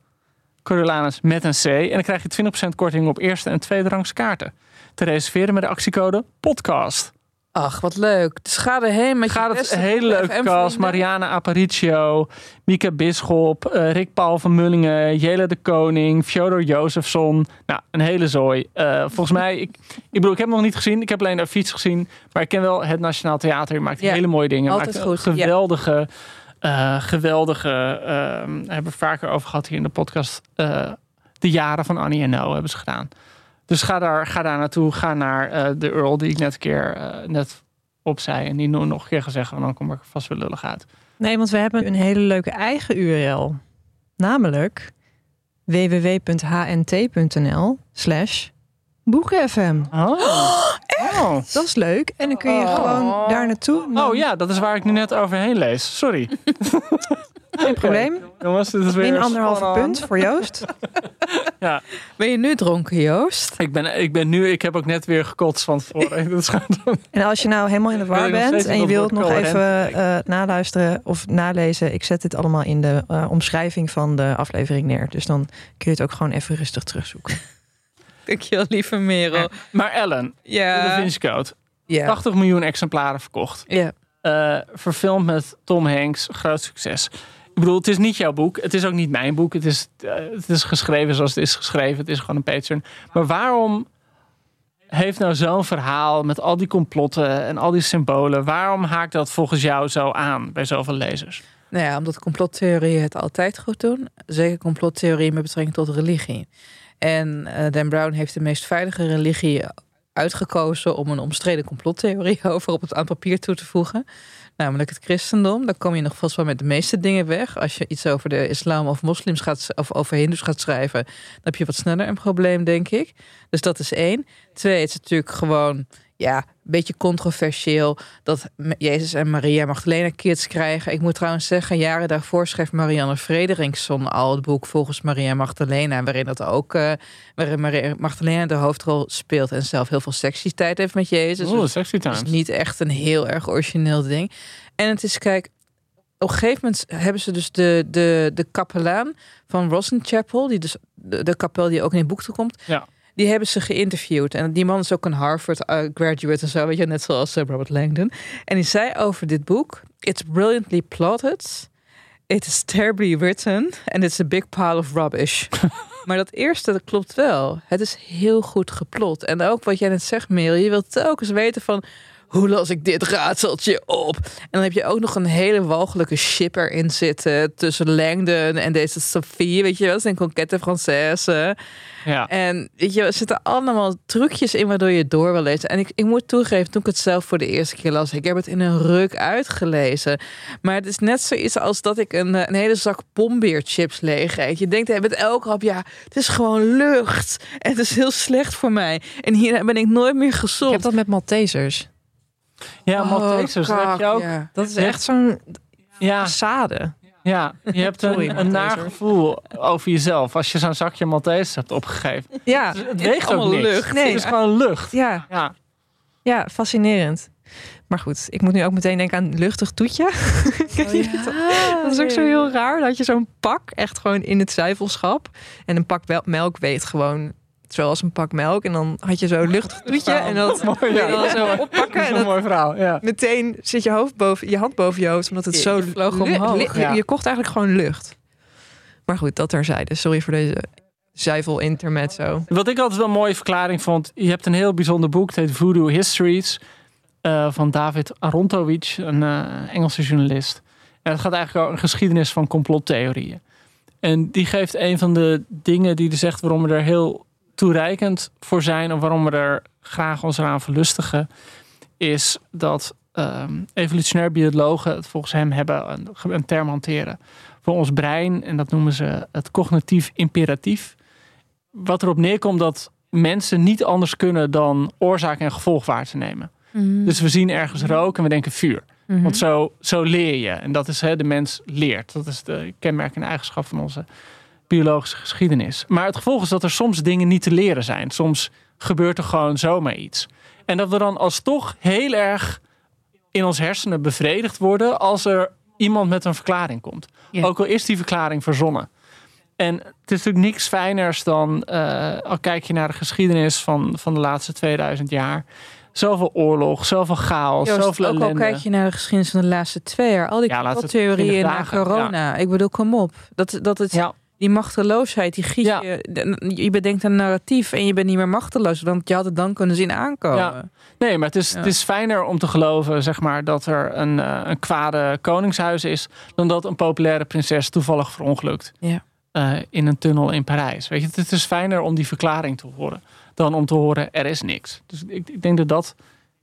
E: Coriolanus met een C. En dan krijg je 20% korting op eerste en tweede rangs kaarten. Te reserveren met de actiecode podcast.
F: Ach, wat leuk. Dus ga erheen met
E: Gaat het hele leuke cast. Mariana Aparicio, Mika Bisschop, uh, Rick Paul van Mullingen, Jelle de Koning, Fjodor Jozefson. Nou, een hele zooi. Uh, volgens mij, ik, ik bedoel, ik heb hem nog niet gezien. Ik heb alleen de fiets gezien. Maar ik ken wel het Nationaal Theater. Je maakt hele mooie dingen.
F: Altijd
E: maakt
F: goed.
E: Geweldige, ja. uh, geweldige, hebben we vaker over gehad hier in de podcast. de jaren van Annie en No hebben ze gedaan. Dus ga daar, ga daar naartoe. Ga naar uh, de Earl die ik net een keer uh, net opzij en die nu nog een keer gaan zeggen, dan kom ik vast weer lullig uit.
G: Nee, want we hebben een hele leuke eigen URL. Namelijk www.hnt.nl slash boekenfm.
E: Oh. Oh.
G: Dat is leuk. En dan kun je
E: Oh.
G: gewoon daar naartoe.
E: oh ja, dat is waar ik nu net overheen lees. Sorry.
G: Geen probleem.
E: Jongens, dit is weer
G: Min anderhalve punt voor Joost.
E: Ja,
F: Ben je nu dronken, Joost?
E: ik ben, ik ben nu, ik heb ook net weer gekotst van tevoren.
G: En als je nou helemaal in de war bent en je wilt nog even eh, naluisteren of nalezen, ik zet dit allemaal in de eh, omschrijving van de aflevering neer. Dus dan kun je het ook gewoon even rustig terugzoeken.
F: Dankjewel, lieve Merel.
E: Maar Ellen, de
F: Ja.
E: Vinci Code.
F: Ja.
E: 80 miljoen exemplaren verkocht.
F: ja.
E: Eh, verfilmd met Tom Hanks. Groot succes. Ik bedoel, het is niet jouw boek. Het is ook niet mijn boek. Het is, eh, het is geschreven zoals het is geschreven. Het is gewoon een Patreon. Maar waarom heeft nou zo'n verhaal met al die complotten en al die symbolen... waarom haakt dat volgens jou zo aan bij zoveel lezers?
F: Nou ja, omdat complottheorieën het altijd goed doen. Zeker complottheorieën met betrekking tot religie. En eh, Dan Brown heeft de meest veilige religie uitgekozen om een omstreden complottheorie over op het aan papier toe te voegen. Namelijk het christendom. Daar kom je nog vast wel met de meeste dingen weg. Als je iets over de islam of moslims gaat of over hindoes gaat schrijven, dan heb je wat sneller een probleem, denk ik. Dus dat is één. Twee, het is natuurlijk gewoon ja, een beetje controversieel dat Jezus en Maria Magdalena kids krijgen. Ik moet trouwens zeggen, jaren daarvoor schreef Marianne Frederiksson al het boek volgens Maria Magdalena, waarin dat ook, eh, waarin Maria Magdalena de hoofdrol speelt en zelf heel veel seksiteit heeft met Jezus.
E: Oeh,
F: Dus
E: sexy
F: is niet echt een heel erg origineel ding. En het is, kijk, op een gegeven moment hebben ze dus de, de, de kapelaan van Roslyn Chapel, die dus de, de kapel die ook in het boek toekomt,
E: Ja.
F: Die hebben ze geïnterviewd. En die man is ook een Harvard uh, graduate en zo, weet je, net zoals eh, Robert Langdon. En die zei over dit boek: It's brilliantly plotted. It is terribly written. And it's a big pile of rubbish. maar dat eerste, dat klopt wel. Het is heel goed geplot. En ook wat jij net zegt, Merel, je wilt telkens weten van... Hoe los ik dit raadseltje op? En dan heb je ook nog een hele walgelijke ship erin zitten... tussen Langdon en deze Sophie, weet je wel? Zijn conquête Française.
E: Ja.
F: En weet je, er zitten allemaal trucjes in waardoor je het door wil lezen. En ik, ik moet toegeven, toen ik het zelf voor de eerste keer las, ik heb het in een ruk uitgelezen. Maar het is net zoiets als dat ik een, een hele zak bombeerchips leeg eet. Je denkt met elke hap, ja, het is gewoon lucht. En het is heel slecht voor mij. En hier ben ik nooit meer
G: Ik
F: gezond.
G: heb dat met Maltesers.
E: Ja,
F: Oh,
E: Maltesers, heb je ook.
F: ja.
G: Dat is echt zo'n
E: Ja,
G: sade.
E: ja, je hebt
G: Sorry,
E: een, een naar
G: Malteser.
E: gevoel over jezelf als je zo'n zakje Maltesers hebt opgegeven.
G: Ja,
E: Het weegt ook niks.
F: lucht.
G: Nee.
E: Het is gewoon lucht.
G: ja,
E: Ja.
G: ja, fascinerend. Maar goed, ik moet nu ook meteen denken aan luchtig toetje. Je dat? Dat is ook zo heel raar dat je zo'n pak echt gewoon in het zuivelschap en een pak melk weegt gewoon zoals een pak melk en dan had je zo'n luchtig toetje en dat
E: Mooi, ja.
G: en dan zo oppakken
E: Dat is
G: en
E: een
G: dat
E: mooi verhaal. Ja.
G: meteen zit je hoofd boven je hand boven je hoofd omdat het
F: Je-
G: zo
F: je vloog omhoog,
G: je,
E: ja.
G: je kocht eigenlijk gewoon lucht. Maar goed, dat terzijde. Sorry voor deze zuivel intermezzo.
E: Wat ik altijd wel een mooie verklaring vond. Je hebt een heel bijzonder boek. Het heet Voodoo Histories. eh, van David Arontovic, een eh, Engelse journalist. En het gaat eigenlijk over een geschiedenis van complottheorieën. En die geeft een van de dingen die hij zegt waarom we er heel toereikend voor zijn. Of waarom we er graag ons eraan verlustigen. Is dat ehm, evolutionair biologen het volgens hem hebben een, een term hanteren. Voor ons brein. En dat noemen ze het cognitief imperatief wat erop neerkomt dat mensen niet anders kunnen dan oorzaak en gevolg waar te nemen. Dus we zien ergens rook en we denken vuur. Want zo, zo leer je. En dat is hè, de mens leert. Dat is de kenmerkende eigenschap van onze biologische geschiedenis. Maar het gevolg is dat er soms dingen niet te leren zijn. Soms gebeurt er gewoon zomaar iets. En dat we dan als toch heel erg in ons hersenen bevredigd worden als er iemand met een verklaring komt.
F: Ja.
E: Ook al is die verklaring verzonnen. En het is natuurlijk niks fijners dan, eh, al kijk je naar de geschiedenis van, van de laatste 2000 jaar. Zoveel oorlog, zoveel chaos,
F: Joost,
E: zoveel
F: ook al
E: ellende.
F: kijk je naar de geschiedenis van de laatste twee jaar, al die
E: Ja, 20
F: na corona. Ik bedoel, kom op. Dat, dat het,
E: Ja.
F: Die machteloosheid, die giet
E: Ja.
F: je. Je bedenkt een narratief en je bent niet meer machteloos. Want je had het dan kunnen zien aankomen.
E: Ja. Nee, maar het is,
F: Ja.
E: het is fijner om te geloven zeg maar, dat er een, eh, een kwade koningshuis is. dan dat een populaire prinses toevallig verongelukt
F: Ja.
E: eh, in een tunnel in Parijs. Weet je, het is fijner om die verklaring te horen dan om te horen er is niks. Dus ik, ik denk dat dat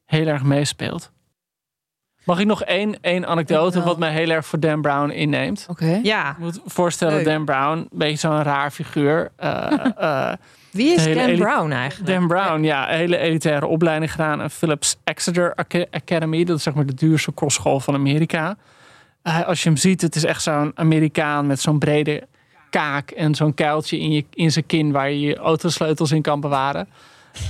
E: heel erg meespeelt. Mag ik nog één, één anekdote wat mij heel erg voor Dan Brown inneemt?
F: Oké.
G: Ja.
E: Je moet voorstellen,
G: Leuk.
E: Dan Brown, een beetje zo'n raar figuur. Eh, eh,
G: Wie is Dan Brown eigenlijk?
E: Dan Brown, ja, een hele elitaire opleiding gedaan aan Philips Exeter Aca- Academy. Dat is zeg maar de duurste kostschool van Amerika. Eh, als je hem ziet, het is echt zo'n Amerikaan met zo'n brede kaak en zo'n kuiltje in, je, in zijn kin waar je je autosleutels in kan bewaren.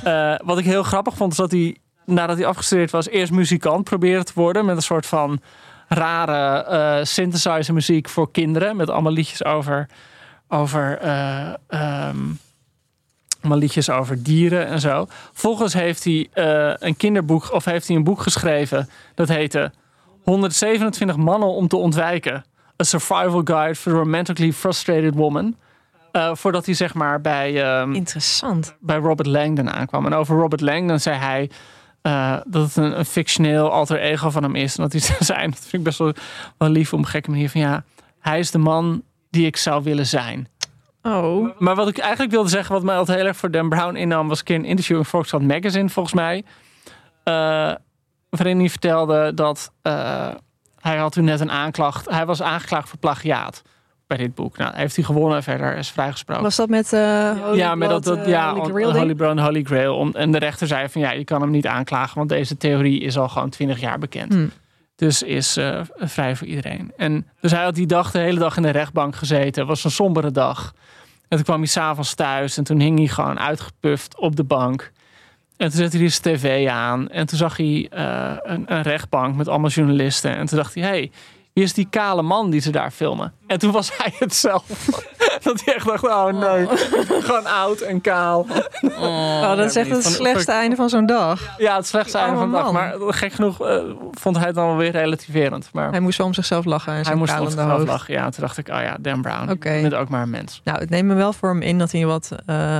E: Eh, wat ik heel grappig vond, is dat hij nadat hij afgestudeerd was, eerst muzikant probeerde te worden met een soort van rare eh synthesizer muziek voor kinderen met allemaal liedjes over over ehm, allemaal liedjes over dieren en zo. Volgens heeft hij eh, een kinderboek of heeft hij een boek geschreven dat heette 127 mannen om te ontwijken. A survival guide for a romantically frustrated woman. Voordat hij zeg maar bij, ehm,
G: Interessant.
E: bij Robert Langdon aankwam. En over Robert Langdon zei hij eh, dat het een, een fictioneel alter ego van hem is. En dat hij zei, dat vind ik best wel, wel lief op een gekke manier, van ja, hij is de man die ik zou willen zijn.
G: Oh.
E: Maar wat ik eigenlijk wilde zeggen, wat mij altijd heel erg voor Dan Brown innam, was een keer een interview in Volkskrant Magazine, volgens mij. eh, waarin hij vertelde dat eh, hij had toen net een aanklacht. Hij was aangeklaagd voor plagiaat bij dit boek. Nou, heeft hij gewonnen en verder is vrijgesproken.
G: Was dat met Holy
E: ja, met dat, dat
G: eh,
E: ja,
G: Holy Grail?
E: Holy Brown, Holy Grail. En de rechter zei van ja, je kan hem niet aanklagen, want deze theorie is al gewoon twintig jaar bekend.
G: Hmm.
E: Dus is eh, vrij voor iedereen. En dus hij had die dag de hele dag in de rechtbank gezeten. Het was een sombere dag. En toen kwam hij s'avonds thuis en toen hing hij gewoon uitgepuft op de bank. En toen zette hij zijn tv aan. En toen zag hij een, een rechtbank met allemaal journalisten. En toen dacht hij, hey, wie is die kale man die ze daar filmen? En toen was hij het zelf. dat hij echt dacht, oh nee, gewoon oud en kaal.
G: Oh, dat is echt het
E: Van-
G: slechtste einde van zo'n dag.
E: Ja, het slechtste einde van de dag. Maar gek genoeg eh, vond hij het dan wel weer relativerend. Maar
G: Hij moest wel om zichzelf lachen en
E: hij moest
G: kalende
E: zichzelf
G: hoofd.
E: lachen. Ja, toen dacht ik, oh ja, Dan Brown. Bent ook maar een mens.
G: Nou, het neemt me wel voor hem in dat hij wat eh,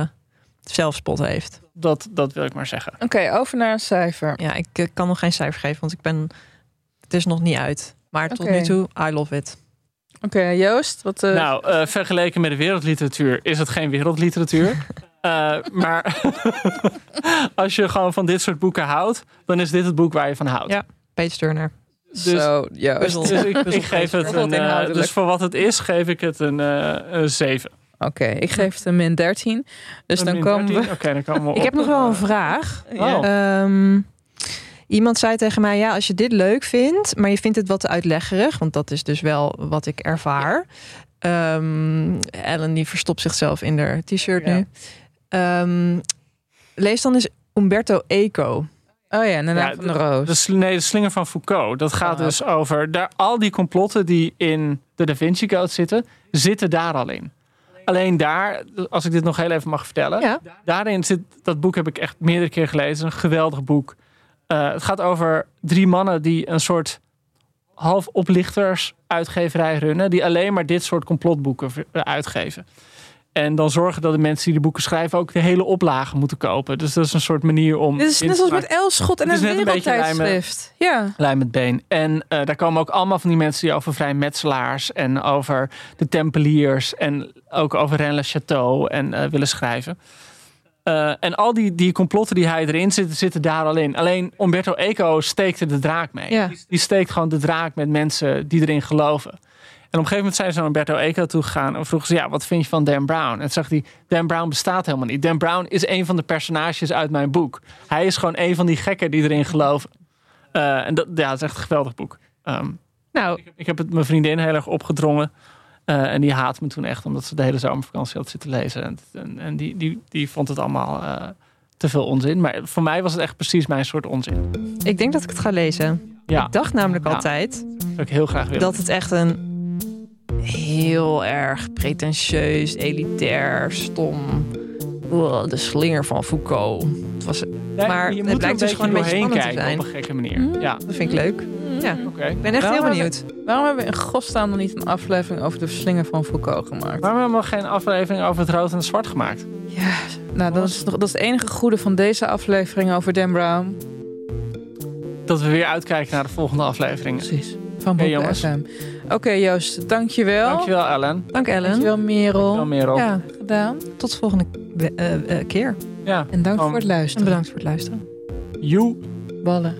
G: zelfspot heeft.
E: Dat, dat wil ik maar zeggen.
F: Oké, over naar een cijfer.
G: Ja, ik eh, kan nog geen cijfer geven, want ik ben... Het is nog niet uit. Maar tot nu toe, I love it.
F: Oké, Joost, wat... eh,
E: Nou, eh, vergeleken met de wereldliteratuur is het geen wereldliteratuur. Eh, maar als je gewoon van dit soort boeken houdt, dan is dit het boek waar je van houdt.
G: Ja, Page Turner.
E: Dus,
F: Zo, Joost.
G: Puzzel.
E: dus ik, ik geef het een, dus voor wat het is, geef ik het een, eh, een 7.
F: Oké, ik geef het een min 13. Dus
E: Een
F: dan
E: min
F: komen
E: 13?
F: we...
E: Oké, dan komen we
G: Ik heb nog wel een vraag.
E: Oh.
G: Ehm, iemand zei tegen mij, ja, als je dit leuk vindt, maar je vindt het wat te uitleggerig, want dat is dus wel wat ik ervaar. Ehm, Ellen die verstopt zichzelf in haar t-shirt
E: Ja.
G: nu. Ehm, lees dan eens Umberto Eco.
F: Oh ja, en
E: Ja,
F: van de roos.
E: De, nee, de slinger van Foucault. Dat gaat
F: Oh.
E: dus over daar, al die complotten die in de Da Vinci Code zitten, zitten daar al in. Alleen daar, als ik dit nog heel even mag vertellen.
G: Ja.
E: Daarin zit, dat boek heb ik echt meerdere keer gelezen. Een geweldig boek. Eh, het gaat over drie mannen die een soort half oplichters uitgeverij runnen. Die alleen maar dit soort complotboeken eh, uitgeven. En dan zorgen dat de mensen die de boeken schrijven ook de hele oplage moeten kopen. Dus dat is een soort manier om.
F: Dit is net
E: winst
F: als
E: te
F: met Elschot en
E: Het beetje
F: wereldtijdschrift. Ja.
E: Lijn met been. En eh, daar komen ook allemaal van die mensen die over vrijmetselaars en over de Tempeliers en ook over Rennes Château en willen schrijven. Eh, en al die, die complotten die hij erin zit, zitten daar al in. Alleen Umberto Eco steekt er de draak mee.
G: Ja.
E: Die, die steekt gewoon de draak met mensen die erin geloven. En op een gegeven moment zijn ze naar Umberto Eco toe gegaan en vroegen ze, ja, wat vind je van Dan Brown? En toen zag hij, Dan Brown bestaat helemaal niet. Dan Brown is een van de personages uit mijn boek. Hij is gewoon een van die gekken die erin geloven. Eh, en dat, ja, het is echt een geweldig boek. Ehm,
G: Nou,
E: ik heb het mijn vriendin heel erg opgedrongen. Eh, en die haat me toen echt, omdat ze de hele zomervakantie had zitten lezen. En, en, en die, die, die vond het allemaal eh, te veel onzin. Maar voor mij was het echt precies mijn soort onzin.
G: ik denk dat ik het ga lezen.
E: Ja,
G: Ik dacht namelijk
E: Ja.
G: altijd
E: dat ik heel graag willen.
G: dat het echt een heel erg pretentieus, elitair, stom. De slinger van Foucault. Het was,
E: Nee,
G: maar
E: je
G: het
E: moet
G: blijkt
E: er
G: dus gewoon een beetje
E: doorheen
G: spannend te
E: kijken
G: zijn.
E: op een gekke manier. Ja,
G: dat vind ik leuk. Ja,
E: oké.
G: ik ben echt
F: Waarom
G: heel
F: hebben-
G: benieuwd.
F: Waarom hebben we in godsnaam nog niet een aflevering over de slinger van Foucault gemaakt?
E: Waarom hebben we geen aflevering over het rood en het zwart gemaakt?
F: Ja, nou, dat is, nog- dat is het enige goede van deze aflevering over Dan Brown.
E: Dat we weer uitkijken naar de volgende aflevering.
F: Precies. Van
E: Oké,
F: Boek
E: jongens.
F: FM. Oké, Joost, dankjewel.
E: Dankjewel Ellen.
G: Dank Ellen.
F: Dankjewel, Merel.
E: Wel meer op.
G: Ja,
F: Gedaan.
G: tot de volgende eh, keer.
E: Ja.
F: En dank voor het
G: En
F: luisteren.
G: bedankt voor het luisteren.
E: You.
F: Ballen.